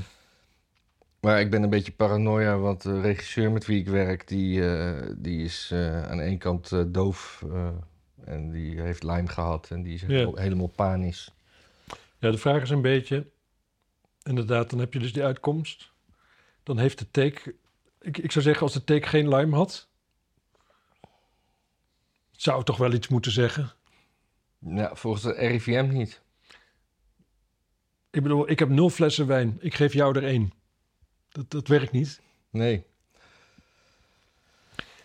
Maar ik ben een beetje paranoia, want de regisseur met wie ik werk, die, eh, die is eh, aan één kant eh, doof. en die heeft Lyme gehad en die is helemaal panisch. Ja, de vraag is een beetje... Inderdaad, dan heb je dus die uitkomst. Dan heeft de take... Ik, ik zou zeggen, als de take geen Lyme had... Zou het toch wel iets moeten zeggen. Ja, volgens de RIVM niet. Ik bedoel, ik heb nul flessen wijn. Ik geef jou er één. Dat, dat werkt niet. Nee.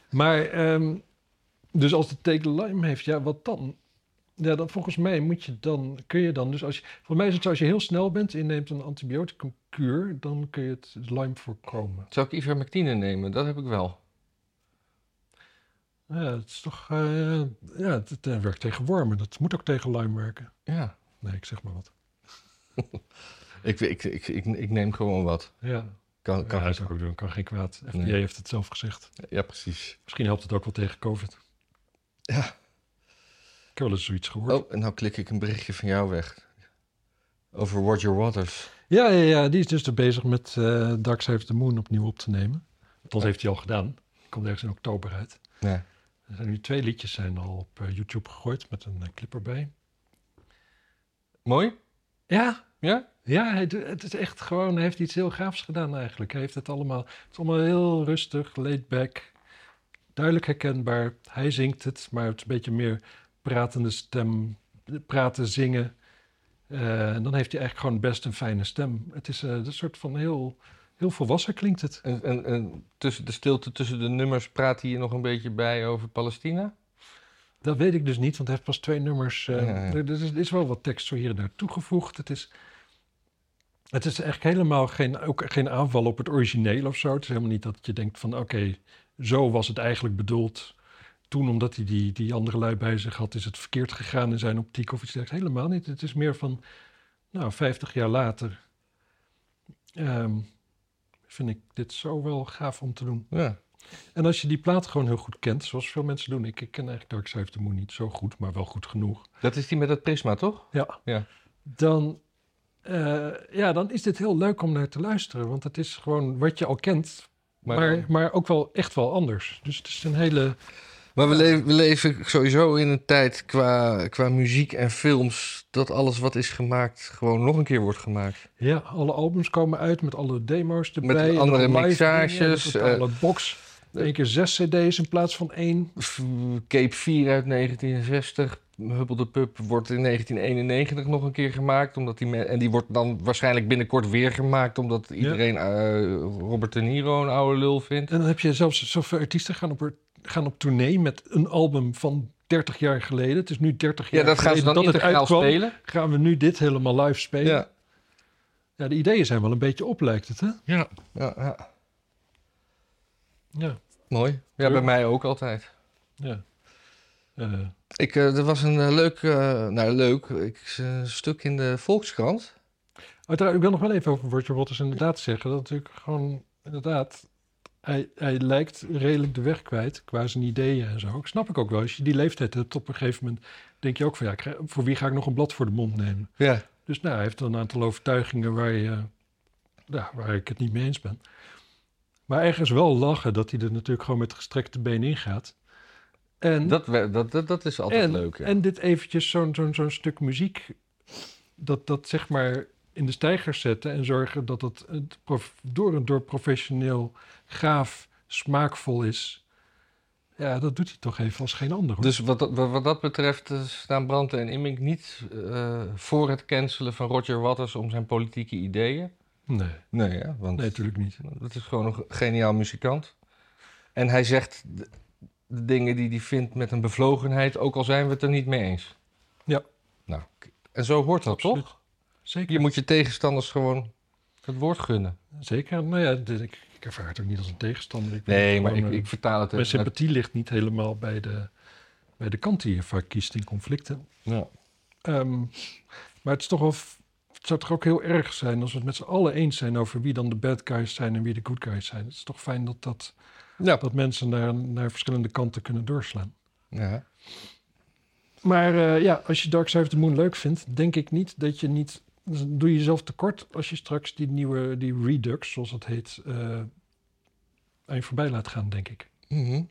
Maar, ehm, dus als de take Lyme heeft, ja, wat dan? Ja, dan volgens mij moet je dan, kun je dan, dus als je, volgens mij is het zo, als je heel snel bent en je neemt een antibioticumkuur, dan kun je het Lyme voorkomen. Zou ik ivermectine nemen? Dat heb ik wel. Ja, het is toch, eh, ja, het, het, eh, werkt tegen wormen. Dat moet ook tegen Lyme werken. Ja. Nee, ik zeg maar wat. Ik, ik, ik, ik, ik neem gewoon wat. Ja, Kan, kan. ja dat ook doen. Kan geen kwaad. FDA Nee. heeft het zelf gezegd. Ja, precies. Misschien helpt het ook wel tegen COVID. Ja. Heb wel eens zoiets gehoord. Oh, en nou klik ik een berichtje van jou weg. Over Roger Waters. Ja, ja, ja, die is dus er bezig met eh Dark Side of the Moon opnieuw op te nemen. Dat heeft hij al gedaan. Komt ergens in oktober uit. Ja. Er zijn nu twee liedjes zijn al op eh, YouTube gegooid met een eh, clip erbij. Mooi? Ja, Ja? ja hij, doet- het is echt gewoon, hij heeft iets heel gaafs gedaan eigenlijk. Hij heeft het allemaal, het is allemaal heel rustig, laid back, duidelijk herkenbaar. Hij zingt het, maar het is een beetje meer pratende stem, praten, zingen. Eh, en dan heeft hij eigenlijk gewoon best een fijne stem. Het is eh, een soort van heel, heel volwassen klinkt het. En, en, en tussen de stilte tussen de nummers praat hij hier nog een beetje bij over Palestina? Dat weet ik dus niet, want hij heeft pas twee nummers. eh, Ja, ja. Er, is, er is wel wat tekst zo hier en daar toegevoegd. Het is, het is eigenlijk helemaal geen, ook geen aanval op het origineel of zo. Het is helemaal niet dat je denkt van oké, zo was het eigenlijk bedoeld. Toen, omdat hij die, die andere lui bij zich had, is het verkeerd gegaan in zijn optiek of iets dergelijks. Helemaal niet. Het is meer van, nou, 50 jaar later ehm, vind ik dit zo wel gaaf om te doen. Ja. En als je die plaat gewoon heel goed kent, zoals veel mensen doen. Ik, ik ken eigenlijk Dark Side of the Moon niet zo goed, maar wel goed genoeg. Dat is die met het prisma, toch? Ja. Ja. Dan, eh, ja, dan is dit heel leuk om naar te luisteren. Want het is gewoon wat je al kent, Maar, maar, maar, ook wel echt wel anders. Dus het is een hele... maar we, leven, we leven sowieso in een tijd qua, qua muziek en films... dat alles wat is gemaakt gewoon nog een keer wordt gemaakt. Ja, alle albums komen uit met alle demo's erbij. Met andere mixages, dingen, Een totale box. Eén keer zes cd's in plaats van één. Cape 4 uit 1960. Hubbel de Pup wordt in 1991 nog een keer gemaakt. Omdat die en die wordt dan waarschijnlijk binnenkort weer gemaakt. Omdat iedereen eh, Robert De Niro een oude lul vindt. En dan heb je zelfs zoveel artiesten gaan op, gaan op tournee met een album van 30 jaar geleden. Het is nu 30 jaar Ja, dat gaan ze geleden dan dat het uitkwam. spelen. Gaan we nu dit helemaal live spelen? Ja. Ja, de ideeën zijn wel een beetje op, lijkt het, hè? Ja. Ja, ja. Ja, Mooi. Ja, bij mij ook altijd. ja. Eh, Ik, eh, er was een eh, leuk, eh, nou leuk, ik, een stuk in de Volkskrant. uiteraard, ik wil nog wel even over Roger Waters inderdaad zeggen. Dat natuurlijk gewoon, inderdaad, hij, hij lijkt redelijk de weg kwijt qua zijn ideeën en zo. Snap ik ook wel. Als je die leeftijd hebt, op een gegeven moment denk je ook van ja, voor wie ga ik nog een blad voor de mond nemen? Ja. Dus nou, hij heeft een aantal overtuigingen waar, je, ja, waar ik het niet mee eens ben. Maar ergens wel lachen dat hij er natuurlijk gewoon met gestrekte benen in gaat. En, Dat, dat, dat, dat is altijd en, leuk. ja. en dit eventjes zo'n zo'n zo'n stuk muziek, dat, dat zeg maar in de stijgers zetten en zorgen dat het door en door professioneel, gaaf, smaakvol is. Ja, dat doet hij toch even als geen ander. Hoor. Dus wat, dat- wat, dat betreft eh, staan Brandt en Immink niet eh, voor het cancelen van Roger Waters om zijn politieke ideeën. nee, Nee, ja, want nee, natuurlijk niet. dat is gewoon een geniaal muzikant. En hij zegt de, de dingen die hij vindt met een bevlogenheid, ook al zijn we het er niet mee eens. Ja. Nou, en zo hoort dat Absoluut. toch? Zeker. Je moet je tegenstanders gewoon het woord gunnen. Zeker. Nou ja, dit- ik, ik ervaar het ook niet als een tegenstander. Ik Nee, maar ik, gewoon, ik vertaal het Mijn sympathie ligt niet helemaal bij de, bij de kant die je vaak kiest in conflicten. Ja. Ehm, Maar het is toch wel... Het zou toch ook heel erg zijn als we het met z'n allen eens zijn over wie dan de bad guys zijn en wie de good guys zijn. Het is toch fijn dat, dat, Ja. dat mensen naar, naar verschillende kanten kunnen doorslaan. ja. Maar eh, ja, als je Dark Side of the Moon leuk vindt, denk ik niet dat je niet... dan doe je jezelf tekort als je straks die nieuwe, die Redux, zoals dat heet, eh, aan je voorbij laat gaan, denk ik. Mhm.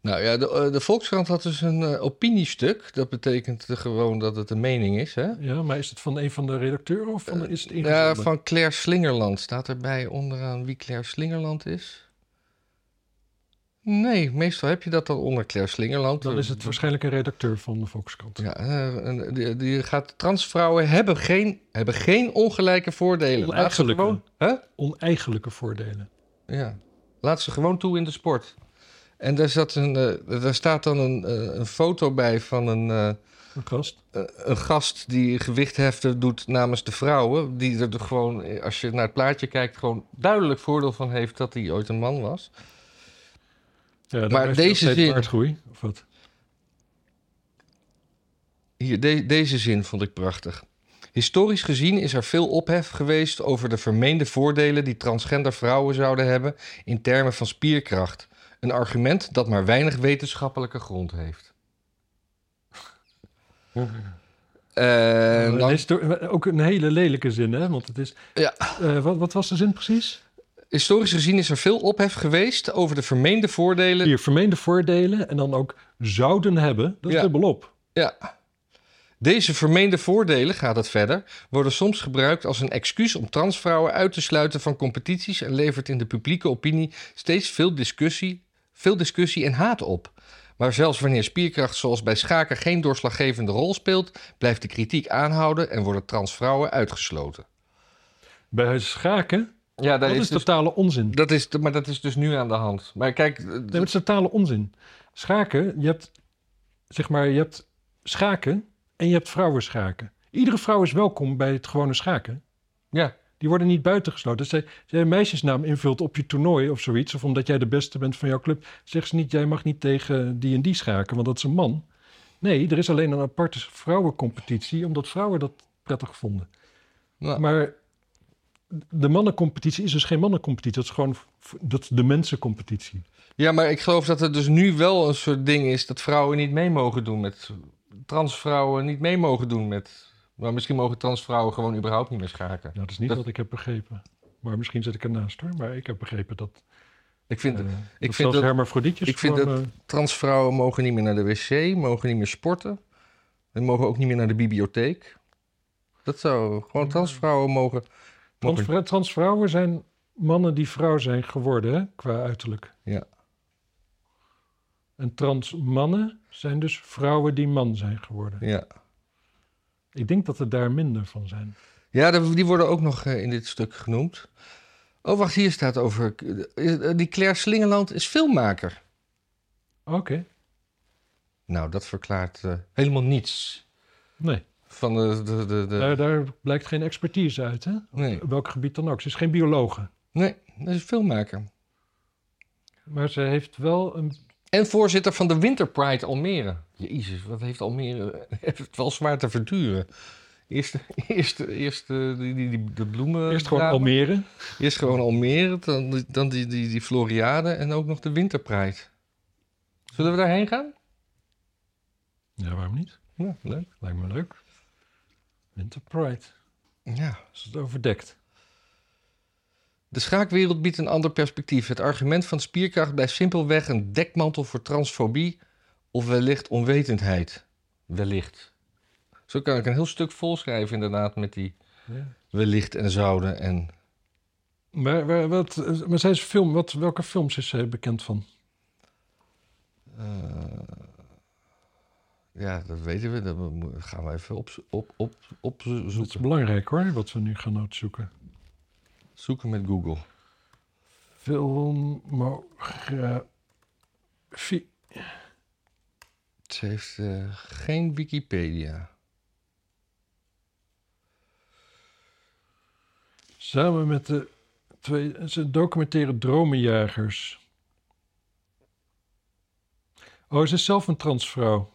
Nou ja, de, eh, de Volkskrant had dus een eh, opiniestuk. Dat betekent gewoon dat het een mening is, hè? Ja, maar is het van een van de redacteuren of van, is het ingezonden? Ja, van Claire Slingerland. Staat erbij onderaan wie Claire Slingerland is? Nee, meestal heb je dat dan onder Claire Slingerland. Dan is het waarschijnlijk een redacteur van de Volkskrant. Ja, eh, en die, die gaat... Transvrouwen hebben geen, hebben geen ongelijke voordelen. Oneigenlijke. gewoon... Hè? Oneigenlijke voordelen. Ja, laat ze gewoon toe in de sport. En daar, zat een, eh, daar staat dan een, eh, een foto bij van een, eh, Een gast. eh, een gast die gewichtheften doet namens de vrouwen. Die er gewoon, eh, als je naar het plaatje kijkt, gewoon duidelijk voordeel van heeft dat hij ooit een man was. Ja, Maar deze zin- Of wat? Hier, de- deze zin vond ik prachtig. Historisch gezien is er veel ophef geweest over de vermeende voordelen die transgender vrouwen zouden hebben in termen van spierkracht. Een argument dat maar weinig wetenschappelijke grond heeft. Uh, dan, histo- ook een hele lelijke zin, hè? Want het is... Ja. Eh, wat, wat was de zin precies? Historisch gezien is er veel ophef geweest over de vermeende voordelen. Hier, vermeende voordelen en dan ook zouden hebben. Dat is Ja. dubbelop. Ja. Deze vermeende voordelen, gaat het verder, worden soms gebruikt als een excuus om transvrouwen uit te sluiten van competities en levert in de publieke opinie steeds veel discussie, veel discussie en haat op. Maar zelfs wanneer spierkracht zoals bij schaken geen doorslaggevende rol speelt, blijft de kritiek aanhouden en worden transvrouwen uitgesloten. Bij schaken, Ja, dat is, totale onzin. dat is, maar dat is dus nu aan de hand. Maar kijk, Nee, maar het is totale onzin. Schaken, je hebt, zeg maar, je hebt schaken en je hebt vrouwenschaken. Iedere vrouw is welkom bij het gewone schaken. ja, Die worden niet buitengesloten. Dus als jij een meisjesnaam invult op je toernooi of zoiets... of omdat jij de beste bent van jouw club... zegt ze niet, jij mag niet tegen die en die schaken, want dat is een man. Nee, er is alleen een aparte vrouwencompetitie... omdat vrouwen dat prettig vonden. nou, Maar de mannencompetitie is dus geen mannencompetitie. Dat is gewoon dat is de mensencompetitie. Ja, maar ik geloof dat er dus nu wel een soort ding is dat vrouwen niet mee mogen doen met. transvrouwen niet mee mogen doen met. Maar misschien mogen transvrouwen gewoon überhaupt niet meer schaken. Nou, dat is niet Dat- wat ik heb begrepen. Maar misschien zit ik ernaast hoor. Maar ik heb begrepen dat... Ik vind, eh, ik dat vind zelfs dat hermafrodietjes ik vind dat- eh, transvrouwen mogen niet meer naar de wc, mogen niet meer sporten. En mogen ook niet meer naar de bibliotheek. Dat zou. Gewoon transvrouwen mogen. Transvrouwen zijn mannen die vrouw zijn geworden, hè, qua uiterlijk. Ja. En transmannen zijn dus vrouwen die man zijn geworden. ja. Ik denk dat er daar minder van zijn. Ja, die worden ook nog eh, in dit stuk genoemd. Oh, wacht, hier staat over. eh, Die Claire Slingerland is filmmaker. Oké, Nou, dat verklaart eh, helemaal niets nee. Van de. de, de, de- Daar, daar blijkt geen expertise uit, hè? Nee, Op welk gebied dan ook. Ze is geen biologe. nee, dat is filmmaker. Maar ze heeft wel een... En voorzitter van de Winter Pride Almere. Jezus, wat heeft Almere heeft het wel zwaar te verduren. Eerst, eerst, eerst eh, die, die, die, de bloemen. Eerst gewoon. Almere. Eerst gewoon Almere, dan, die- dan die, die, die Floriade en ook nog de Winter Pride. Zullen we daarheen gaan? Ja, waarom niet? Ja, leuk. Lijkt me leuk. Winter Pride. Ja. Is het overdekt? De schaakwereld biedt een ander perspectief. Het argument van spierkracht blijft simpelweg een dekmantel voor transfobie of wellicht onwetendheid. Wellicht. Zo kan ik een heel stuk volschrijven inderdaad met die Ja. wellicht en zouden en... Maar, maar, wat, maar zij is film, wat, welke films is zij bekend van? eh, ja, dat weten we. Dat gaan we even op, op, op, Dat is opzoeken. belangrijk hoor, wat we nu gaan uitzoeken. Zoeken met Google. Filmografie. Ze heeft eh, geen Wikipedia. Samen met de twee... Ze documenteren dromenjagers. Oh, ze is zelf een transvrouw.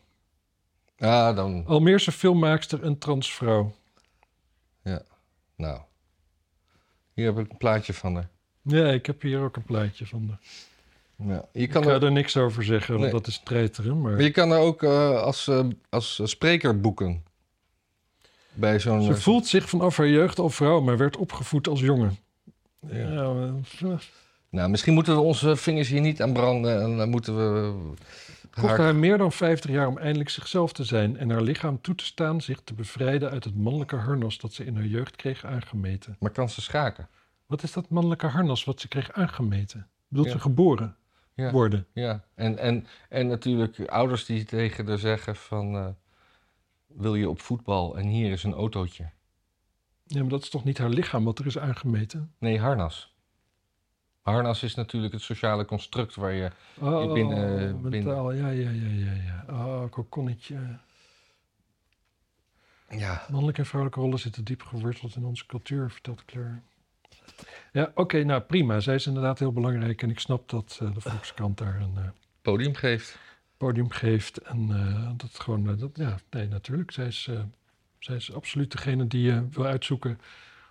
Ja, dan... Almeerse filmmaakster en transvrouw. Nou. Hier heb ik een plaatje van haar. Ja, ik heb hier ook een plaatje van. de- Ja. Je Ik kan ga er, er niks over zeggen, want Nee. dat is treiteren. Maar maar je kan er ook eh, als, eh, als spreker boeken. Bij zo'n... ze voelt zich vanaf haar jeugd al vrouw, maar werd opgevoed als jongen. Ja. Ja, Nou, misschien moeten we onze vingers hier niet aan branden. En dan moeten we... kostte haar- meer dan 50 jaar om eindelijk zichzelf te zijn en haar lichaam toe te staan zich te bevrijden uit het mannelijke harnas dat ze in haar jeugd kreeg aangemeten. Maar kan ze schaken? Wat is dat mannelijke harnas wat ze kreeg aangemeten? Bedoelt Ja. ze geboren Ja. worden? Ja, en, en, en natuurlijk ouders die tegen haar zeggen van... eh, wil je op voetbal en hier is een autootje. Ja, maar dat is toch niet haar lichaam wat er is aangemeten? Nee, harnas. Harnas is natuurlijk het sociale construct waar je... Oh, binnen- mentaal, ja, ja, ja, ja, ja. Oh, kokonnetje. Ja, Mannelijke en vrouwelijke rollen zitten diep geworteld in onze cultuur, vertelt Claire. Ja, oké, nou prima. Zij is inderdaad heel belangrijk en ik snap dat eh, de Volkskrant daar een eh, podium geeft. podium geeft. En eh, dat gewoon, dat, ja, nee, natuurlijk. Zij is, eh, zij is absoluut degene die je wil uitzoeken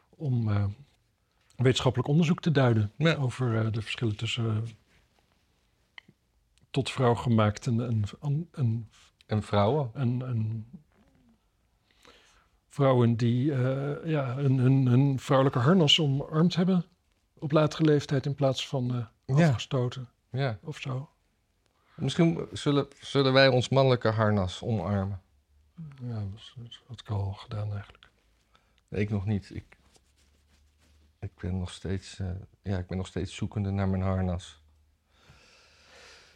om eh, wetenschappelijk onderzoek te duiden Ja. over eh, de verschillen tussen eh, tot vrouw gemaakt en, en, en En vrouwen. en, en vrouwen die eh, ja, hun, hun, hun vrouwelijke harnas omarmd hebben op latere leeftijd in plaats van Ja. afgestoten Ja. of zo. Misschien zullen, zullen wij ons mannelijke harnas omarmen. Ja, dat, is- dat had ik al gedaan eigenlijk. Nee, ik nog niet. Ik, ik ben nog steeds... eh, ja, ik ben nog steeds zoekende naar mijn harnas.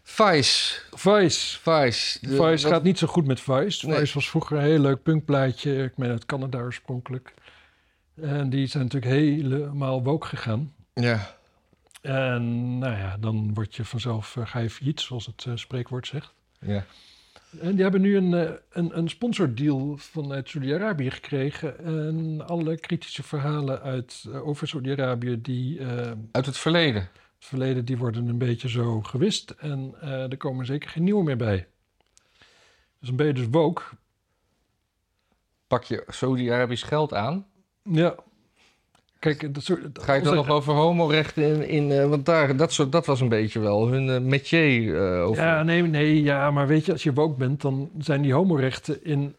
Vice. Vice. Vice. De- Vice gaat niet zo goed met Vice. Nee. Vice was vroeger een heel leuk punkplaatje. Ik meen uit Canada oorspronkelijk. En die zijn natuurlijk helemaal woke gegaan. Ja. En nou ja, dan word je vanzelf, eh, ga je failliet, zoals het eh, spreekwoord zegt. Ja. En die hebben nu een, eh, een, een sponsordeal vanuit Saudi-Arabië gekregen. En alle kritische verhalen uit, eh, over Saudi-Arabië, die eh, Uit het verleden. het verleden, die worden een beetje zo gewist. En er komen zeker geen nieuwe meer bij. Dus dan ben je dus woke. Pak je Saudi-Arabisch geld aan. Ja. Kijk, dat soort, Ga je het dan nog over homorechten in... in eh, want daar, dat, soort, dat was een beetje wel hun eh, métier. eh, over. Ja, nee, nee, ja, maar weet je, als je woke bent, dan zijn die homorechten in,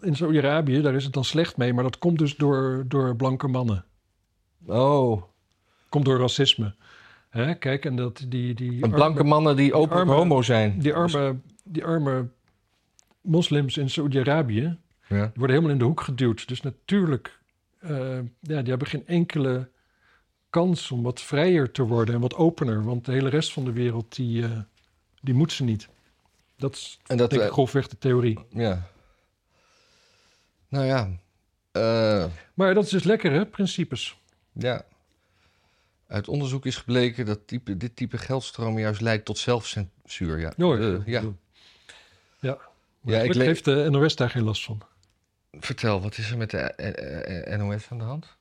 in Saudi-Arabië, daar is het dan slecht mee. Maar dat komt dus door, door blanke mannen. Oh. Komt door racisme. Hè, kijk, en dat die... die En blanke arme- mannen die open arme- homo zijn. Die arme, die arme moslims in Saudi-Arabië Ja. die worden helemaal in de hoek geduwd. Dus natuurlijk, eh, ja, die hebben geen enkele kans om wat vrijer te worden en wat opener. Want de hele rest van de wereld, die, eh, die moet ze niet. Dat is En dat, denk ik grofweg de theorie. ja. Nou ja. Eh, Maar dat is dus lekker, hè? Principes. ja. Uit onderzoek is gebleken dat type, dit type geldstromen juist leidt tot zelfcensuur. Ja. Ja, ik ja. Ja. Ja, ik ik le- heeft de NOS daar geen last van. Vertel, wat is er met de eh, eh, NOS aan de hand?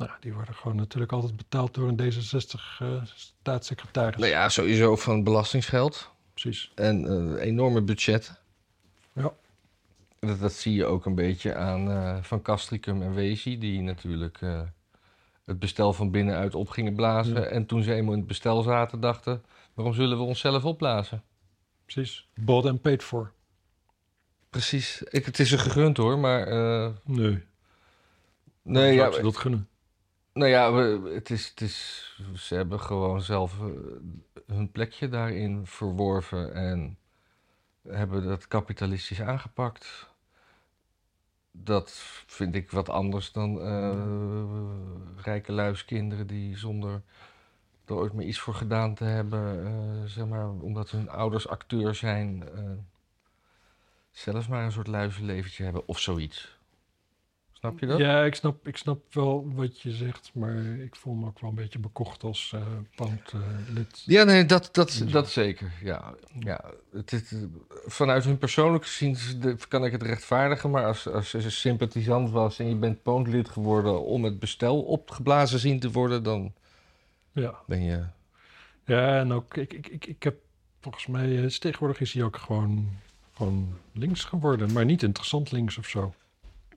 Nou, die worden gewoon natuurlijk altijd betaald door een D66-staatssecretaris. Nou ja, sowieso van belastingsgeld. Precies. En eh, enorme budgetten. Ja. Dat, dat zie je ook een beetje aan eh, Van Castricum en Wezi, die natuurlijk eh, het bestel van binnenuit op gingen blazen. Ja. En toen ze eenmaal in het bestel zaten, dachten: waarom zullen we onszelf opblazen? Precies. Bought and paid for. Precies. Ik, het is er gegund hoor, maar. eh, Nee. nee, ja, ze dat gunnen? nou ja, we, het is, het is, ze hebben gewoon zelf eh, hun plekje daarin verworven en hebben dat kapitalistisch aangepakt. Dat vind ik wat anders dan eh, rijke luiskinderen die zonder er ooit maar iets voor gedaan te hebben, eh, zeg maar, omdat hun ouders acteur zijn, zelf maar een soort luizenleventje hebben of zoiets. Snap je dat? Ja, ik snap, ik snap wel wat je zegt, maar ik voel me ook wel een beetje bekocht als eh pound-lid. Ja, nee, dat, dat, dat zeker. Ja, ja. Het is, vanuit hun persoonlijke zien kan ik het rechtvaardigen. Maar als, als je sympathisant was en je bent poondlid geworden om het bestel opgeblazen zien te worden, dan ja. ben je. ja, en ook, ik, ik, ik, ik heb volgens mij, eh, tegenwoordig is hij ook gewoon, gewoon links geworden. Maar niet interessant links of zo.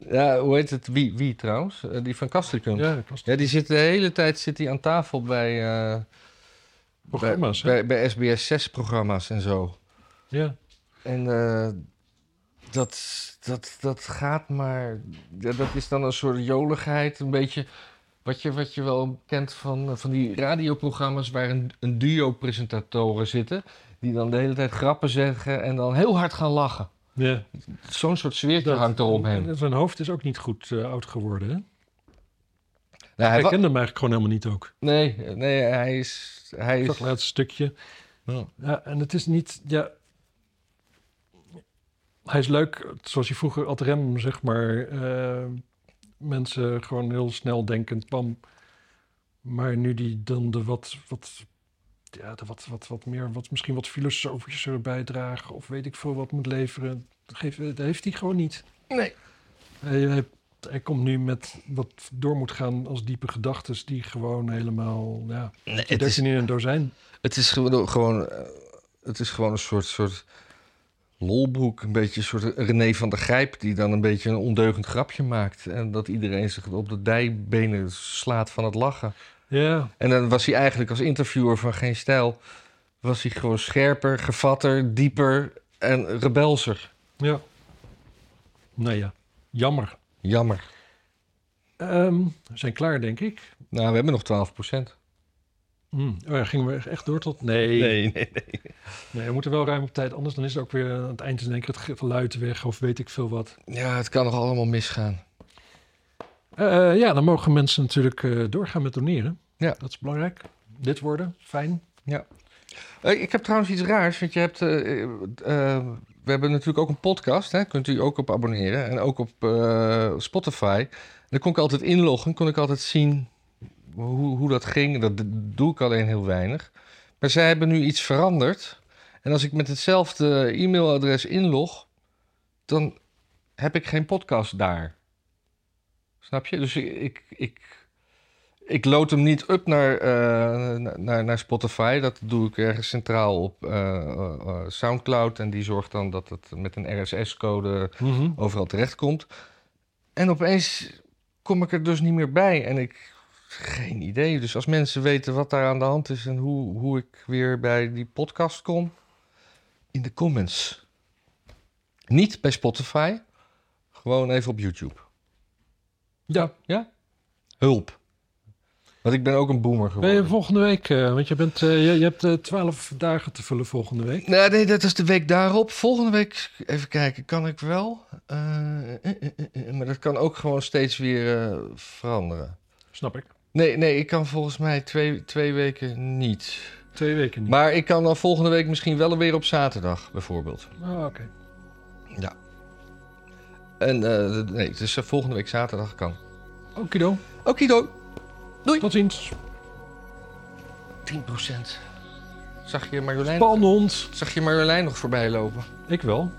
Ja, hoe heet het? Wie, wie trouwens? Eh, die van Kastrikum. Ja. Ja, die zit de hele tijd zit die aan tafel bij, eh, programma's. bij, bij SBS 6-programma's en zo. Ja. En eh, dat, dat, dat gaat maar. ja, dat is dan een soort joligheid. Een beetje wat je, wat je wel kent van, van die radioprogramma's waar een, een duo presentatoren zitten. Die dan de hele tijd grappen zeggen en dan heel hard gaan lachen. ja. Zo'n soort sfeertje Dat- hangt eromheen. en Zijn hoofd is ook niet goed eh, oud geworden. Hè? Nou, hij kende hem eigenlijk gewoon helemaal niet ook. nee, nee, hij is. Hij Dat is laatste stukje. Ja, en het is niet... Ja, hij is leuk, zoals je vroeger ad rem, zeg maar... eh, mensen gewoon heel snel denkend, pam. Maar nu die dan de wat... wat ja, de wat, wat, wat meer, wat, misschien wat filosofischer bijdragen... of weet ik veel wat moet leveren... Dat, geeft, dat heeft hij gewoon niet. Nee. Hij, hij, hij komt nu met wat door moet gaan als diepe gedachten... die gewoon helemaal... Ja, Nee, je het, is, in een dozijn. het is gewoon, gewoon, eh, het is gewoon een soort, soort lolbroek. Een beetje een soort René van der Grijp... die dan een beetje een ondeugend grapje maakt. En dat iedereen zich op de dijbenen slaat van het lachen. Ja, En dan was hij eigenlijk als interviewer van Geen Stijl... was hij gewoon scherper, gevatter, dieper en rebelser. Ja. Nou ja, jammer. Jammer. Ehm, we zijn klaar, denk ik. Nou, we hebben nog 12 procent. Oh ja, gingen we echt door tot... Nee. Nee, nee, nee. Nee, we moeten wel ruim op tijd. Anders dan is het ook weer aan het eind in één keer het geluid weg of weet ik veel wat. Ja, het kan nog allemaal misgaan. Eh, ja, dan mogen mensen natuurlijk eh, doorgaan met doneren. Ja. Dat is belangrijk. Dit worden, fijn. Eh, ik heb trouwens iets raars, want je hebt... eh, eh, we hebben natuurlijk ook een podcast, hè? kunt u ook op abonneren. En ook op Spotify. En dan kon ik altijd inloggen, kon ik altijd zien hoe, hoe dat ging. Dat doe ik alleen heel weinig. Maar zij hebben nu iets veranderd. En als ik met hetzelfde e-mailadres inlog, dan heb ik geen podcast daar. Snap je? Dus ik, ik, ik, ik load hem niet up naar, eh, na- naar, naar Spotify. Dat doe ik ergens centraal op eh, eh, Soundcloud. En die zorgt dan dat het met een RSS-code overal terechtkomt. En opeens kom ik er dus niet meer bij. En ik... Geen idee. Dus als mensen weten wat daar aan de hand is... en hoe, hoe ik weer bij die podcast kom... in de comments. Niet bij Spotify. Gewoon even op YouTube. Ja, Hulp. Want ik ben ook een boomer ben je geworden. volgende week? eh, want je, bent, eh, je, je hebt eh, twaalf dagen te vullen volgende week. Nee, nee, dat is de week daarop. Volgende week, even kijken, kan ik wel. Eh, eh, eh, eh, eh, maar dat kan ook gewoon steeds weer eh, veranderen. Snap ik. Nee, nee, ik kan volgens mij twee, twee weken niet. Twee weken niet. Maar ik kan dan volgende week misschien wel weer op zaterdag, bijvoorbeeld. Ah, oké. En eh, nee, dus volgende week zaterdag kan. Okido. Okido, Tot ziens. 10%. Zag je Marjolein, Spannend. zag je Marjolein nog voorbij lopen? Ik wel.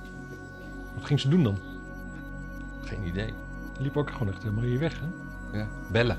Wat ging ze doen dan? Geen idee. Liep ook gewoon echt helemaal hier weg, hè? Ja, bellen.